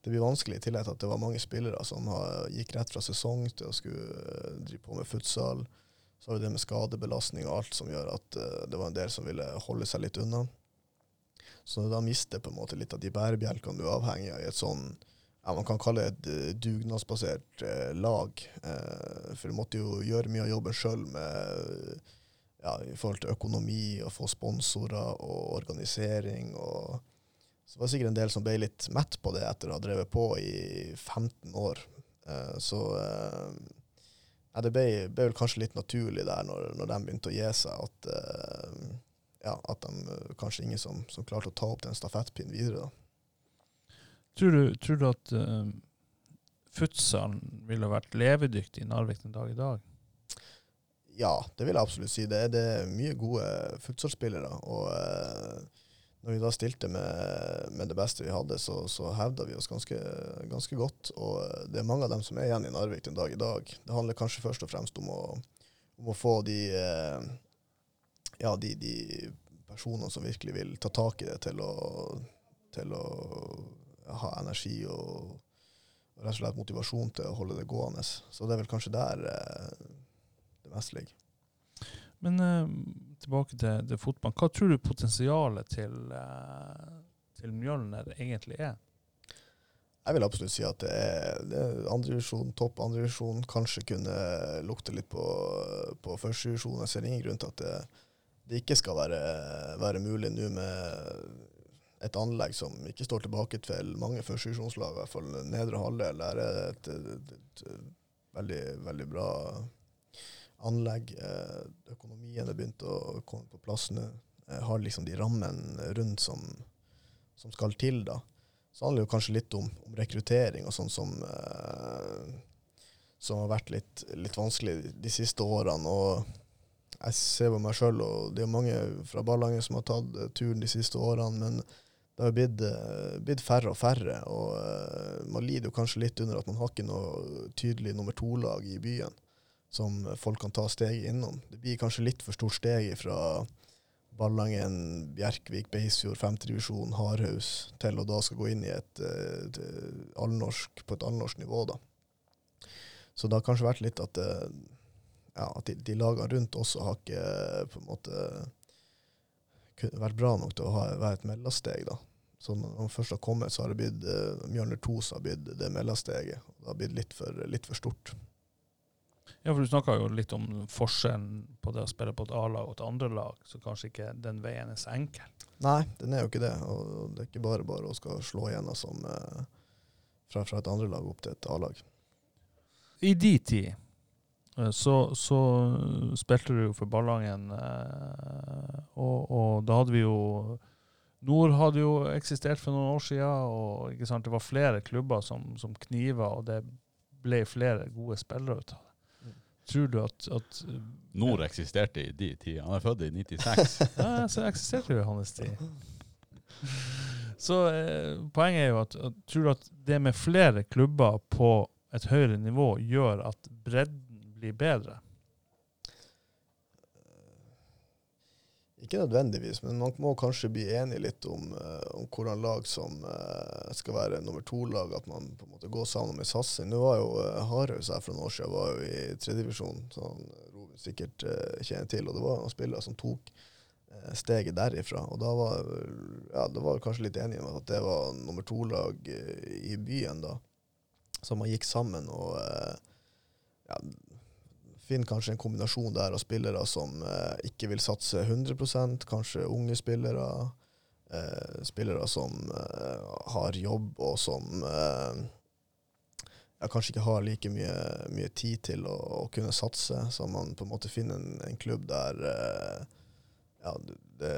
det blir vanskelig. I tillegg til at det var mange spillere som har, gikk rett fra sesong til å skulle eh, drive på med futsal. Så har vi det med skadebelastning og alt som gjør at eh, det var en del som ville holde seg litt unna. Så da mister på en måte litt av de bærebjelkene du er avhengig av i et sånn ja, man kan kalle det et eh, dugnadsbasert eh, lag. Eh, for du måtte jo gjøre mye av jobben sjøl ja, i forhold til økonomi og få sponsorer og organisering. Og, så det sikkert en del som ble litt mett på det etter å ha drevet på i 15 år. Eh, så eh, ja, det ble, ble vel kanskje litt naturlig der når, når de begynte å gi seg, at, eh, ja, at de kanskje ingen som, som klarte å ta opp den stafettpinnen videre. da. Tror du, tror du at uh, futsalen ville vært levedyktig i Narvik den dag i dag? Ja, det vil jeg absolutt si. Det, er- det er mye gode futsalspillere. Og uh, når vi da stilte med, med det beste vi hadde, så, så hevda vi oss ganske, ganske godt. Og eh, det er mange av dem som er igjen i Narvik den dag i dag. Det handler kanskje først og fremst om å, om å få de, uh, ja, de, de personene som virkelig vil ta tak i det, til å, til å ha energi og, og rett og slett motivasjon til å holde det gående. Så det er vel kanskje der eh, det meste ligger. Men eh, tilbake til, til fotball. Hva tror du potensialet til, uh, til Mjølner egentlig er? Jeg vil absolutt si at det er, det er andredivisjon, topp andredivisjon. Kanskje kunne lukte litt på, på førstedivisjon. Jeg ser ingen grunn til at det, det ikke skal være, være mulig nå med et anlegg som ikke står tilbake til mange førstevisjonslag, i hvert fall nedre halvdel. Der er det et, et, et, veldig, veldig bra anlegg. Eh, Økonomien er begynt å komme på plass nå. Har liksom de rammene rundt som, som skal til, da. Så handler det jo kanskje litt om, om rekruttering og sånn som, eh, som har vært litt, litt vanskelig de, de siste årene. Og jeg ser på meg sjøl, og det er mange fra Ballangen som har tatt eh, turen de siste årene, men det har blitt, eh, blitt færre og færre. Og eh, man lider jo kanskje litt under at man har ikke noe tydelig nummer to-lag i byen som folk kan ta steget innom. Det blir kanskje litt for stort steg fra Ballangen, Bjerkvik, Beisfjord, femtedivisjon, Hardhaus, til å da skal gå inn i et, eh, et allnorsk, på et allnorsk nivå, da. Så det har kanskje vært litt at, ja, at de, de lagene rundt også har ikke på en måte vært bra nok til å ha, være et mellomsteg, da. Så når man først har kommet, så har det blitt uh, Mjølner 2 som har blitt det mellomsteget. Det har blitt litt for, litt for stort. Ja, for Du snakka litt om forskjellen på det å spille på et A-lag og et andre lag, så kanskje ikke den veien er så enkel. Nei, den er jo ikke det. Og det er ikke bare bare å skal slå igjennom som eh, fra, fra et andre lag opp til et A-lag. I de tid så, så spilte du jo for Ballangen, eh, og, og da hadde vi jo Nord hadde jo eksistert for noen år siden, og ikke sant, det var flere klubber som, som kniva, og det ble flere gode spillere ut av det. Mm. Tror du at, at Nord eksisterte i de tider. Han er født i 96. Ja, så eksisterte jo i hans tid. Så eh, poenget er jo at, at tror du at det med flere klubber på et høyere nivå gjør at bredden blir bedre? Ikke nødvendigvis, men man må kanskje bli enig litt om, eh, om hvordan lag som eh, skal være nummer to-lag, at man på en måte går sammen med Sassi. Nå var jo uh, her for noen år siden var jo i tredjedivisjon, som Robin sikkert kjenner til. Og det var noen spillere som tok steget derifra. Og da var ja, det var kanskje litt enige om at det var nummer to-lag i byen, da. Så man gikk sammen og ja, finner kanskje en kombinasjon der av spillere som eh, ikke vil satse 100 kanskje unge spillere. Eh, spillere som eh, har jobb, og som eh, kanskje ikke har like mye, mye tid til å, å kunne satse. Så man på en måte finner en, en klubb der eh, ja, det,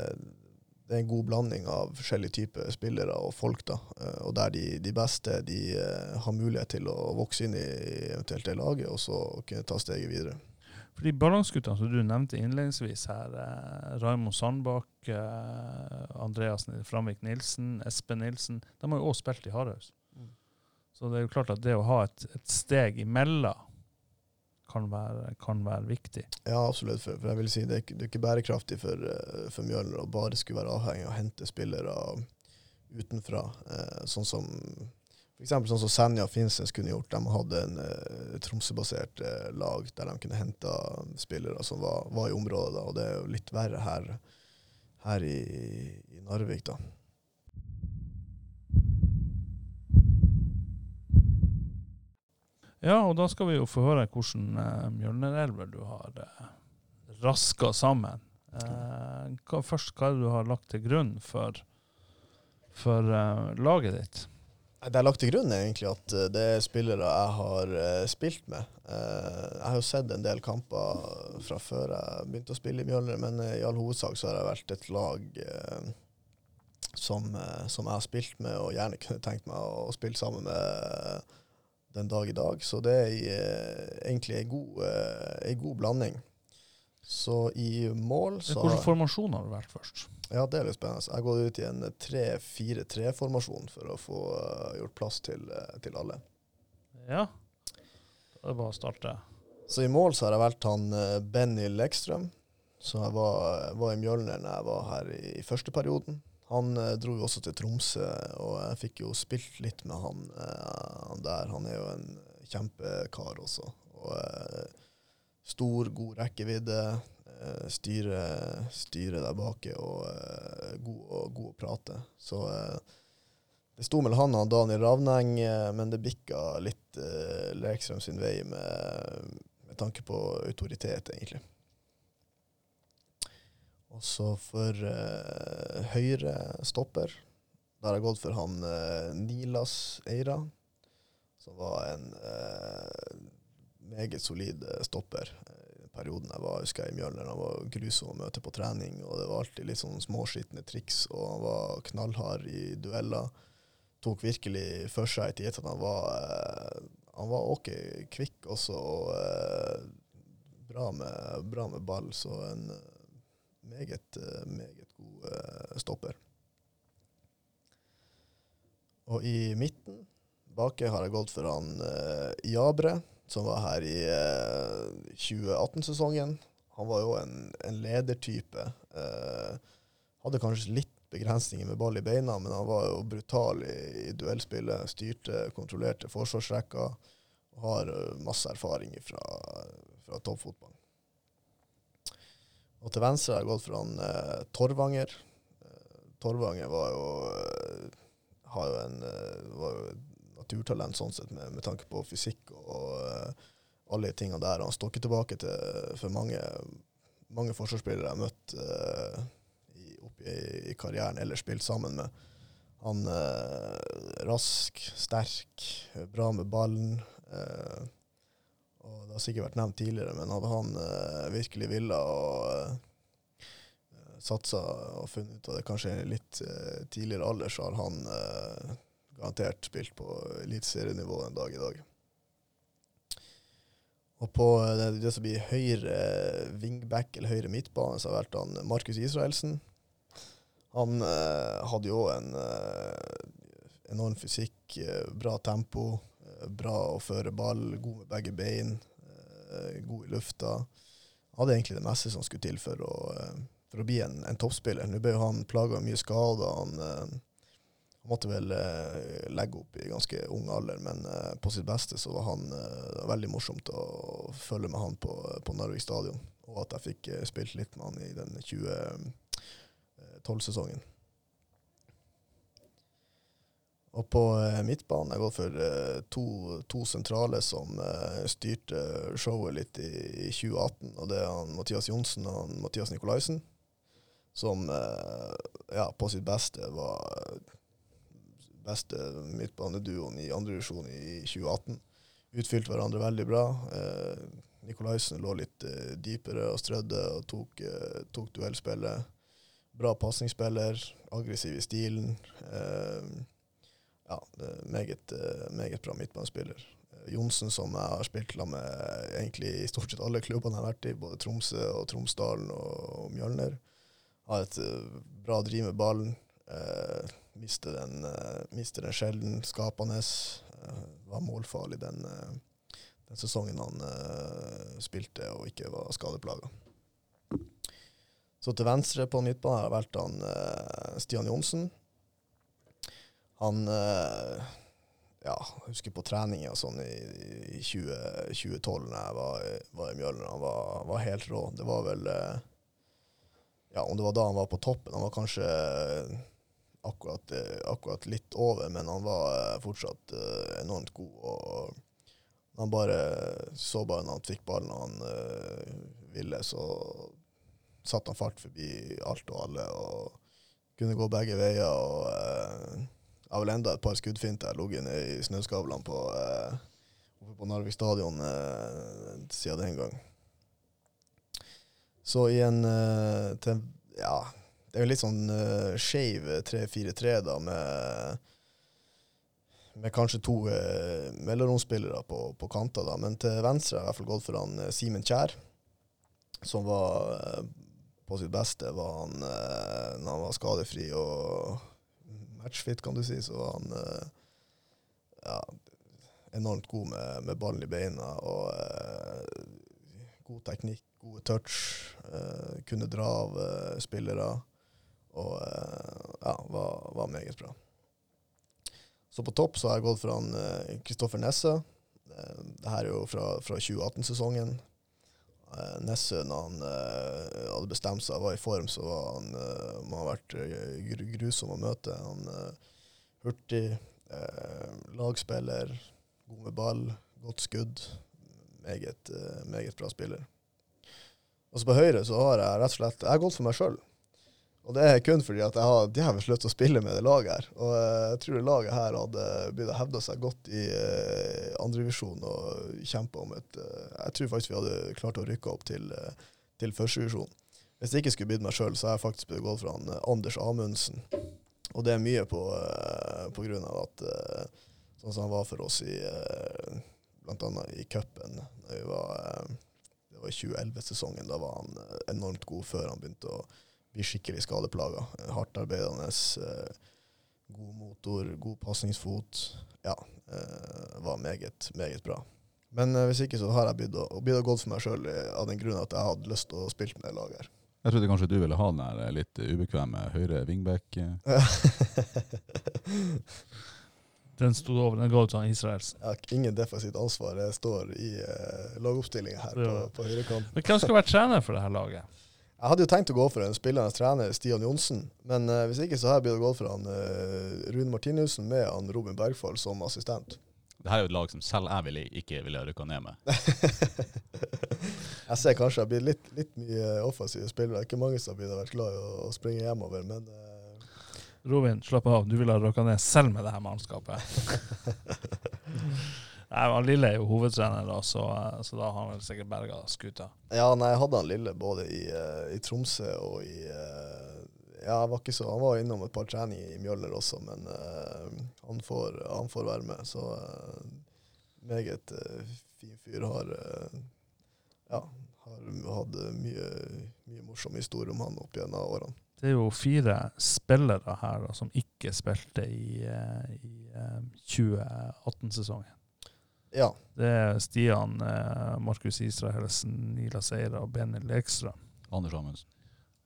det er en god blanding av forskjellige typer spillere og folk. da, eh, Og der de, de beste de eh, har mulighet til å vokse inn i eventuelt det laget, og så kunne ta steget videre. For de balanseguttene som du nevnte innledningsvis her, eh, Raymond Sandbakk, eh, Andreas Framvik Nilsen, Espen Nilsen, de har jo også spilt i Hardhaus. Mm. Så det er jo klart at det å ha et, et steg imellom kan være, kan være viktig. Ja, absolutt. For, for jeg vil si det er, det er ikke bærekraftig for, eh, for Mjølner å bare skulle være avhengig av å hente spillere utenfra. Eh, sånn som eksempel sånn som Senja og Finnsnes kunne gjort. De hadde en eh, Tromsø-basert eh, lag der de kunne hente spillere som var, var i området. Da, og det er jo litt verre her, her i, i Narvik, da. Ja, og da skal vi jo få høre hvordan uh, Mjølnerelver du har uh, raska sammen. Uh, hva, først, hva er det du har lagt til grunn for, for uh, laget ditt? Det jeg har lagt til grunn, er egentlig at eh, det er spillere jeg har eh, spilt med. Eh, jeg har jo sett en del kamper fra før jeg begynte å spille i Mjølner, men eh, i all hovedsak så har jeg vært et lag eh, som, eh, som jeg har spilt med, og gjerne kunne tenkt meg å spille sammen med den dag i dag. Så det er eh, egentlig ei god, eh, en god blanding. Så i mål så Hvilken formasjon har du vært først? ja, det er litt spennende. Jeg gått ut i en 3-4-3-formasjon for å få eh, gjort plass til, eh, til alle. Ja, da er det bare å starte. Så i mål så har jeg valgt han Benny Lekstrøm, som var, var i Mjølner når jeg var her i, i første perioden. Han eh, dro jo også til Tromsø, og jeg fikk jo spilt litt med han, eh, han der. Han er jo en kjempekar også. Og eh, stor, god rekkevidde. Styre, styre der bak og god, og god å prate. Så det sto mellom han og Daniel Ravneng, men det bikka litt Lekstrøm sin vei med, med tanke på autoritet, egentlig. Og så for uh, høyre stopper, da har jeg gått for han uh, Nilas Eira, som var en uh, meget solid stopper. i Perioden jeg var husker jeg, i Mjølner, han var grusom å møte på trening, og det var alltid litt sånn småskitne triks, og han var knallhard i dueller tok virkelig for seg til at han var Han var ok kvikk også, og bra, med, bra med ball. Så en meget, eh, meget god eh, stopper. Og i midten, baki, har jeg gått for han eh, Jabre, som var her i eh, 2018-sesongen. Han var jo en, en ledertype. Hadde kanskje litt begrensninger med ball i beina, men han var jo brutal i, i duellspillet. Styrte, kontrollerte forsvarsrekka. Har masse erfaring fra, fra toppfotball. Og til venstre har jeg gått for han eh, Torvanger. Eh, Torvanger var jo eh, har jo en, eh, var jo naturtalent sånn sett, med, med tanke på fysikk og alle de tingene der. Han står ikke tilbake til for mange, mange forsvarsspillere jeg har møtt uh, i, opp i, i, karrieren eller spilt sammen med. Han uh, rask, sterk, bra med ballen. Uh, og Det har sikkert vært nevnt tidligere, men hadde han virkelig villa og satsa og funnet ut av det kanskje litt tidligere alder, så har han garantert spilt på eliteserienivå en dag i dag. Og på eh, det, det som blir høyre wingback eller høyre midtbane, så har vært han Markus Israelsen. Han eh, hadde jo en eh, enorm fysikk, eh, bra tempo, eh, bra å føre ball, god med begge bein, eh, god i lufta. Hadde egentlig det meste som skulle til for å, for å bli en, en toppspiller. Nå ble han plaga av mye skader. Han han måtte vel eh, legge opp i ganske ung alder, men eh, på sitt beste så var han eh, veldig morsomt å følge med han på, på Narvik stadion. Og at jeg fikk eh, spilt litt med han i den 2012-sesongen. Eh, og på eh, midtbanen jeg går for to, to, sentrale som styrte showet litt i, i, 2018. Og det er han Mathias Johnsen og han Mathias Nikolaisen, som ja, på sitt beste var beste midtbaneduoen i andre divisjon i 2018. Utfylte hverandre veldig bra. Eh, Nikolaisen lå litt eh, dypere og strødde og tok, eh, tok duellspillet. Bra pasningsspiller, aggressiv i stilen. Eh, ja, meget, eh, meget bra midtbanespiller. Eh, Johnsen, som jeg har spilt med egentlig i stort sett alle klubbene jeg har vært i, både Tromsø og Tromsdalen og, Mjølner, har et bra driv med ballen. Eh, mister den, eh, mister den sjelden skapende. Eh, var målfarlig den, den sesongen han spilte og ikke var skadeplaga. Så til venstre på midtbanen har jeg valgt han Stian Johnsen. Han ja, jeg husker på treninger og sånn i, i 20, 2012 da jeg var, var i Mjølner. Han var, var, helt rå. Det var vel Ja, om det var da han var på toppen. Han var kanskje akkurat, eh, akkurat, litt over, men han var eh, fortsatt enormt god. og Han bare så bare når han fikk ballen og han ville, så satte han fart forbi alt og alle og kunne gå begge veier. og Jeg har vel enda et par skuddfinter ligget nede i snøskavlene på, uh, på Narvik stadion siden den gang. Så i en til, ja, det er jo litt sånn uh, skeiv 3-4-3, da, med, med kanskje to uh, mellomromsspillere på, på kanter. da. Men til venstre har jeg i hvert fall gått for han uh, Simen Kjær, som var uh, på sitt beste. Var han, uh, når han var skadefri og matchfit, kan du si, så var han ja, enormt god med, med ballen i beina og god teknikk, gode touch. kunne dra av spillere og eh, ja, var, var, meget bra. Så på topp så har jeg gått for han Kristoffer eh, Nesse. Dette er jo fra, fra 2018-sesongen. Nesse, når han uh, hadde bestemt seg og var i form, så var han, uh, må ha vært grusom å møte. Han hurtig, lagspiller, god med ball, godt skudd. Meget, meget bra spiller. Og så på høyre så har jeg rett og slett Jeg har gått for meg sjøl. Og det er kun fordi at jeg har djevelsk lyst til å spille med det laget her. Og eh, jeg tror det laget her hadde begynt å hevde seg godt i eh, andrevisjon og kjempe om et eh, Jeg tror faktisk vi hadde klart å rykke opp til, eh, til førstevisjon. Hvis det ikke skulle blitt meg sjøl, så har jeg faktisk blitt gått for han eh, Anders Amundsen. Og det er mye på, eh, på grunn av at eh, sånn som han var for oss i eh, annet i cupen. Det var i 2011-sesongen. Da var han enormt god før han begynte å blir skikkelig skadeplaga. Hardtarbeidende, eh, god motor, god pasningsfot. Ja, eh, var meget, meget bra. Men eh, hvis ikke, så har jeg begynt å, begynt å gå for meg sjøl av den grunn at jeg hadde lyst til å spille med det laget her. Jeg trodde kanskje du ville ha den der litt ubekvemme høyre wingback. den sto over. Den ga ut Israels. Ja, ingen defensivt ansvar jeg står i uh, lagoppstillinga her på, på høyrekant. Men hvem skal være trener for det her laget? Jeg hadde jo tenkt å gå for en spillernes trener, Stian Johnsen. Men uh, hvis ikke så har jeg begynt å gå for han uh, Rune Martinussen med han Robin Bergfall som assistent. Det her er jo et lag som selv jeg vil, ikke ville rykka ned med. jeg ser kanskje det blir litt, litt mye offensive spillere. Ikke mange som blir vært glad i å, å springe hjemover, men uh... Robin, slapp av. Du ville ha rykka ned selv med det her mannskapet. Nei, men Lille er jo hovedtrener, da, så, så da har han vel sikkert berga skuta. ja, nei, jeg hadde han Lille både i, eh, i Tromsø og i eh, Ja, var så, han var innom et par treninger i Mjøller også, men uh, han, får, han får være med. Så uh, meget uh, fin fyr. Har eh, ja, har hatt mye, mye morsom historie om han opp gjennom årene. Det er jo fire spillere her da, som ikke spilte i, eh, i eh, 2018-sesongen. Ja. Det er Stian, eh, Markus Israelsen, Nila Seira og Benny Lekstra. Anders Amundsen.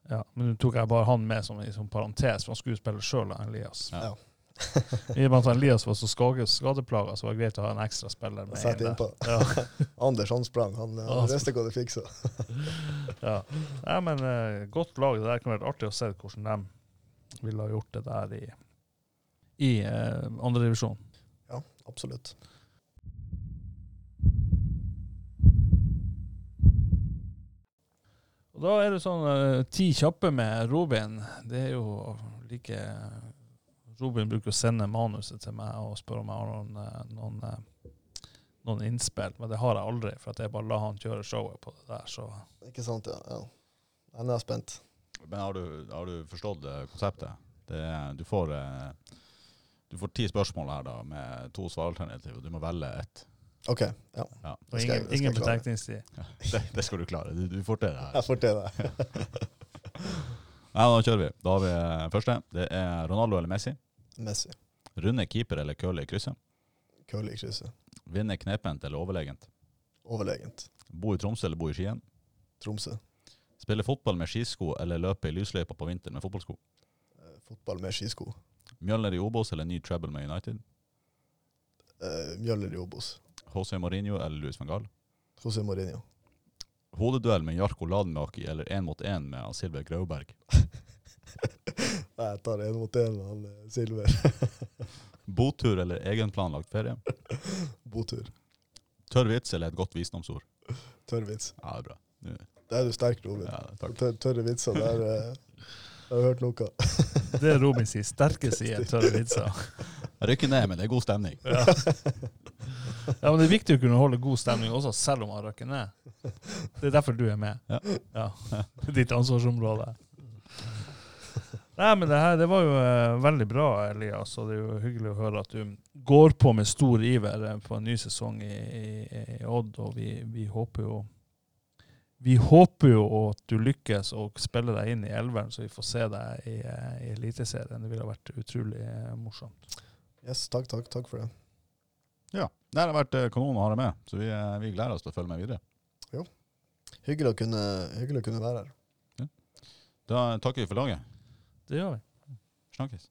Ja, men nå tok jeg bare han med som, som parentes, for han skulle spille sjøl, Elias. Ja. Ja. I og med at Elias var så skade, skadeplaga, så var det greit å ha en ekstra spiller med. Sett inn der. innpå. Ja. Anders han sprang, han, han han visste hva det fiksa. Ja. ja, men uh, godt lag. Det der kunne vært artig å se hvordan de ville ha gjort det der i, i uh, andredivisjon. Ja, absolutt. Og da er det sånn uh, ti kjappe med Robin. Det er jo like Robin bruker å sende manuset til meg og spørre om jeg har noen, eh, noen, eh, noen innspill, men det har jeg aldri, for at jeg bare lar han kjøre showet på det der. Så Ikke sant, ja. ja. Nei, er jeg spent. Men har du, har du forstått konseptet? Det du, får, du får ti spørsmål her da, med to svaralternativ, og du må velge ett. OK. Ja. Ja, og Det jeg- ingen, ingen jeg klare. det, det skal du klare. Du, du får til det her. Jeg får til det. Nei, da kjører vi. Da har vi eh, første. Det er Ronaldo eller Messi. Messi. Runde keeper eller kølle i krysset. Curly i krysset. Vinne knepent eller overlegent. Overlegent. Bo i Tromsø eller bo i Skien. Tromsø. Spille fotball med skisko eller løpe i lysløypa på vinteren med fotballsko. Eh, fotball med skisko. Mjølner i Obos eller ny treble med United. Uh, Mjøller i Obos. José Mourinho eller Luis van Gaal. José Mourinho. Hodeduell med Jarko Ladenmaki eller én mot én med Silver Grauberg. Nei, jeg tar én mot én med han eh, Silver. Botur eller egenplanlagt ferie. Botur. Tørr vits eller et godt visdomsord. Tørr vits. Ja, det er bra. Der er du sterk, Robin. Ja, takk. Tør, tørre vitser, der eh, har hørt noe. Det er Robin sin sterke side, tørre vitser. Jeg rykker ned, men det er god stemning. Ja. ja, men det er viktig å kunne holde god stemning også, selv om man rykker ned. Det er derfor du er med. Ja. Ja. Ditt ansvarsområde. Nei, men det her det var jo eh, veldig bra, Elias. Og det er jo hyggelig å høre at du går på med stor iver eh, på en ny sesong i, i, i Odd. Og vi, vi håper jo vi håper jo at du lykkes og spiller deg inn i elveren, så vi får se deg i, eh, i Eliteserien. Det ville vært utrolig eh, morsomt. Yes, takk, takk, takk for det. Ja, Det har vært eh, kanon å ha deg med, så vi, vi gleder oss til å følge med videre. Hyggelig å kunne, hyggelig å kunne være her. Da takker vi for laget. Det gjør vi. Snakkes.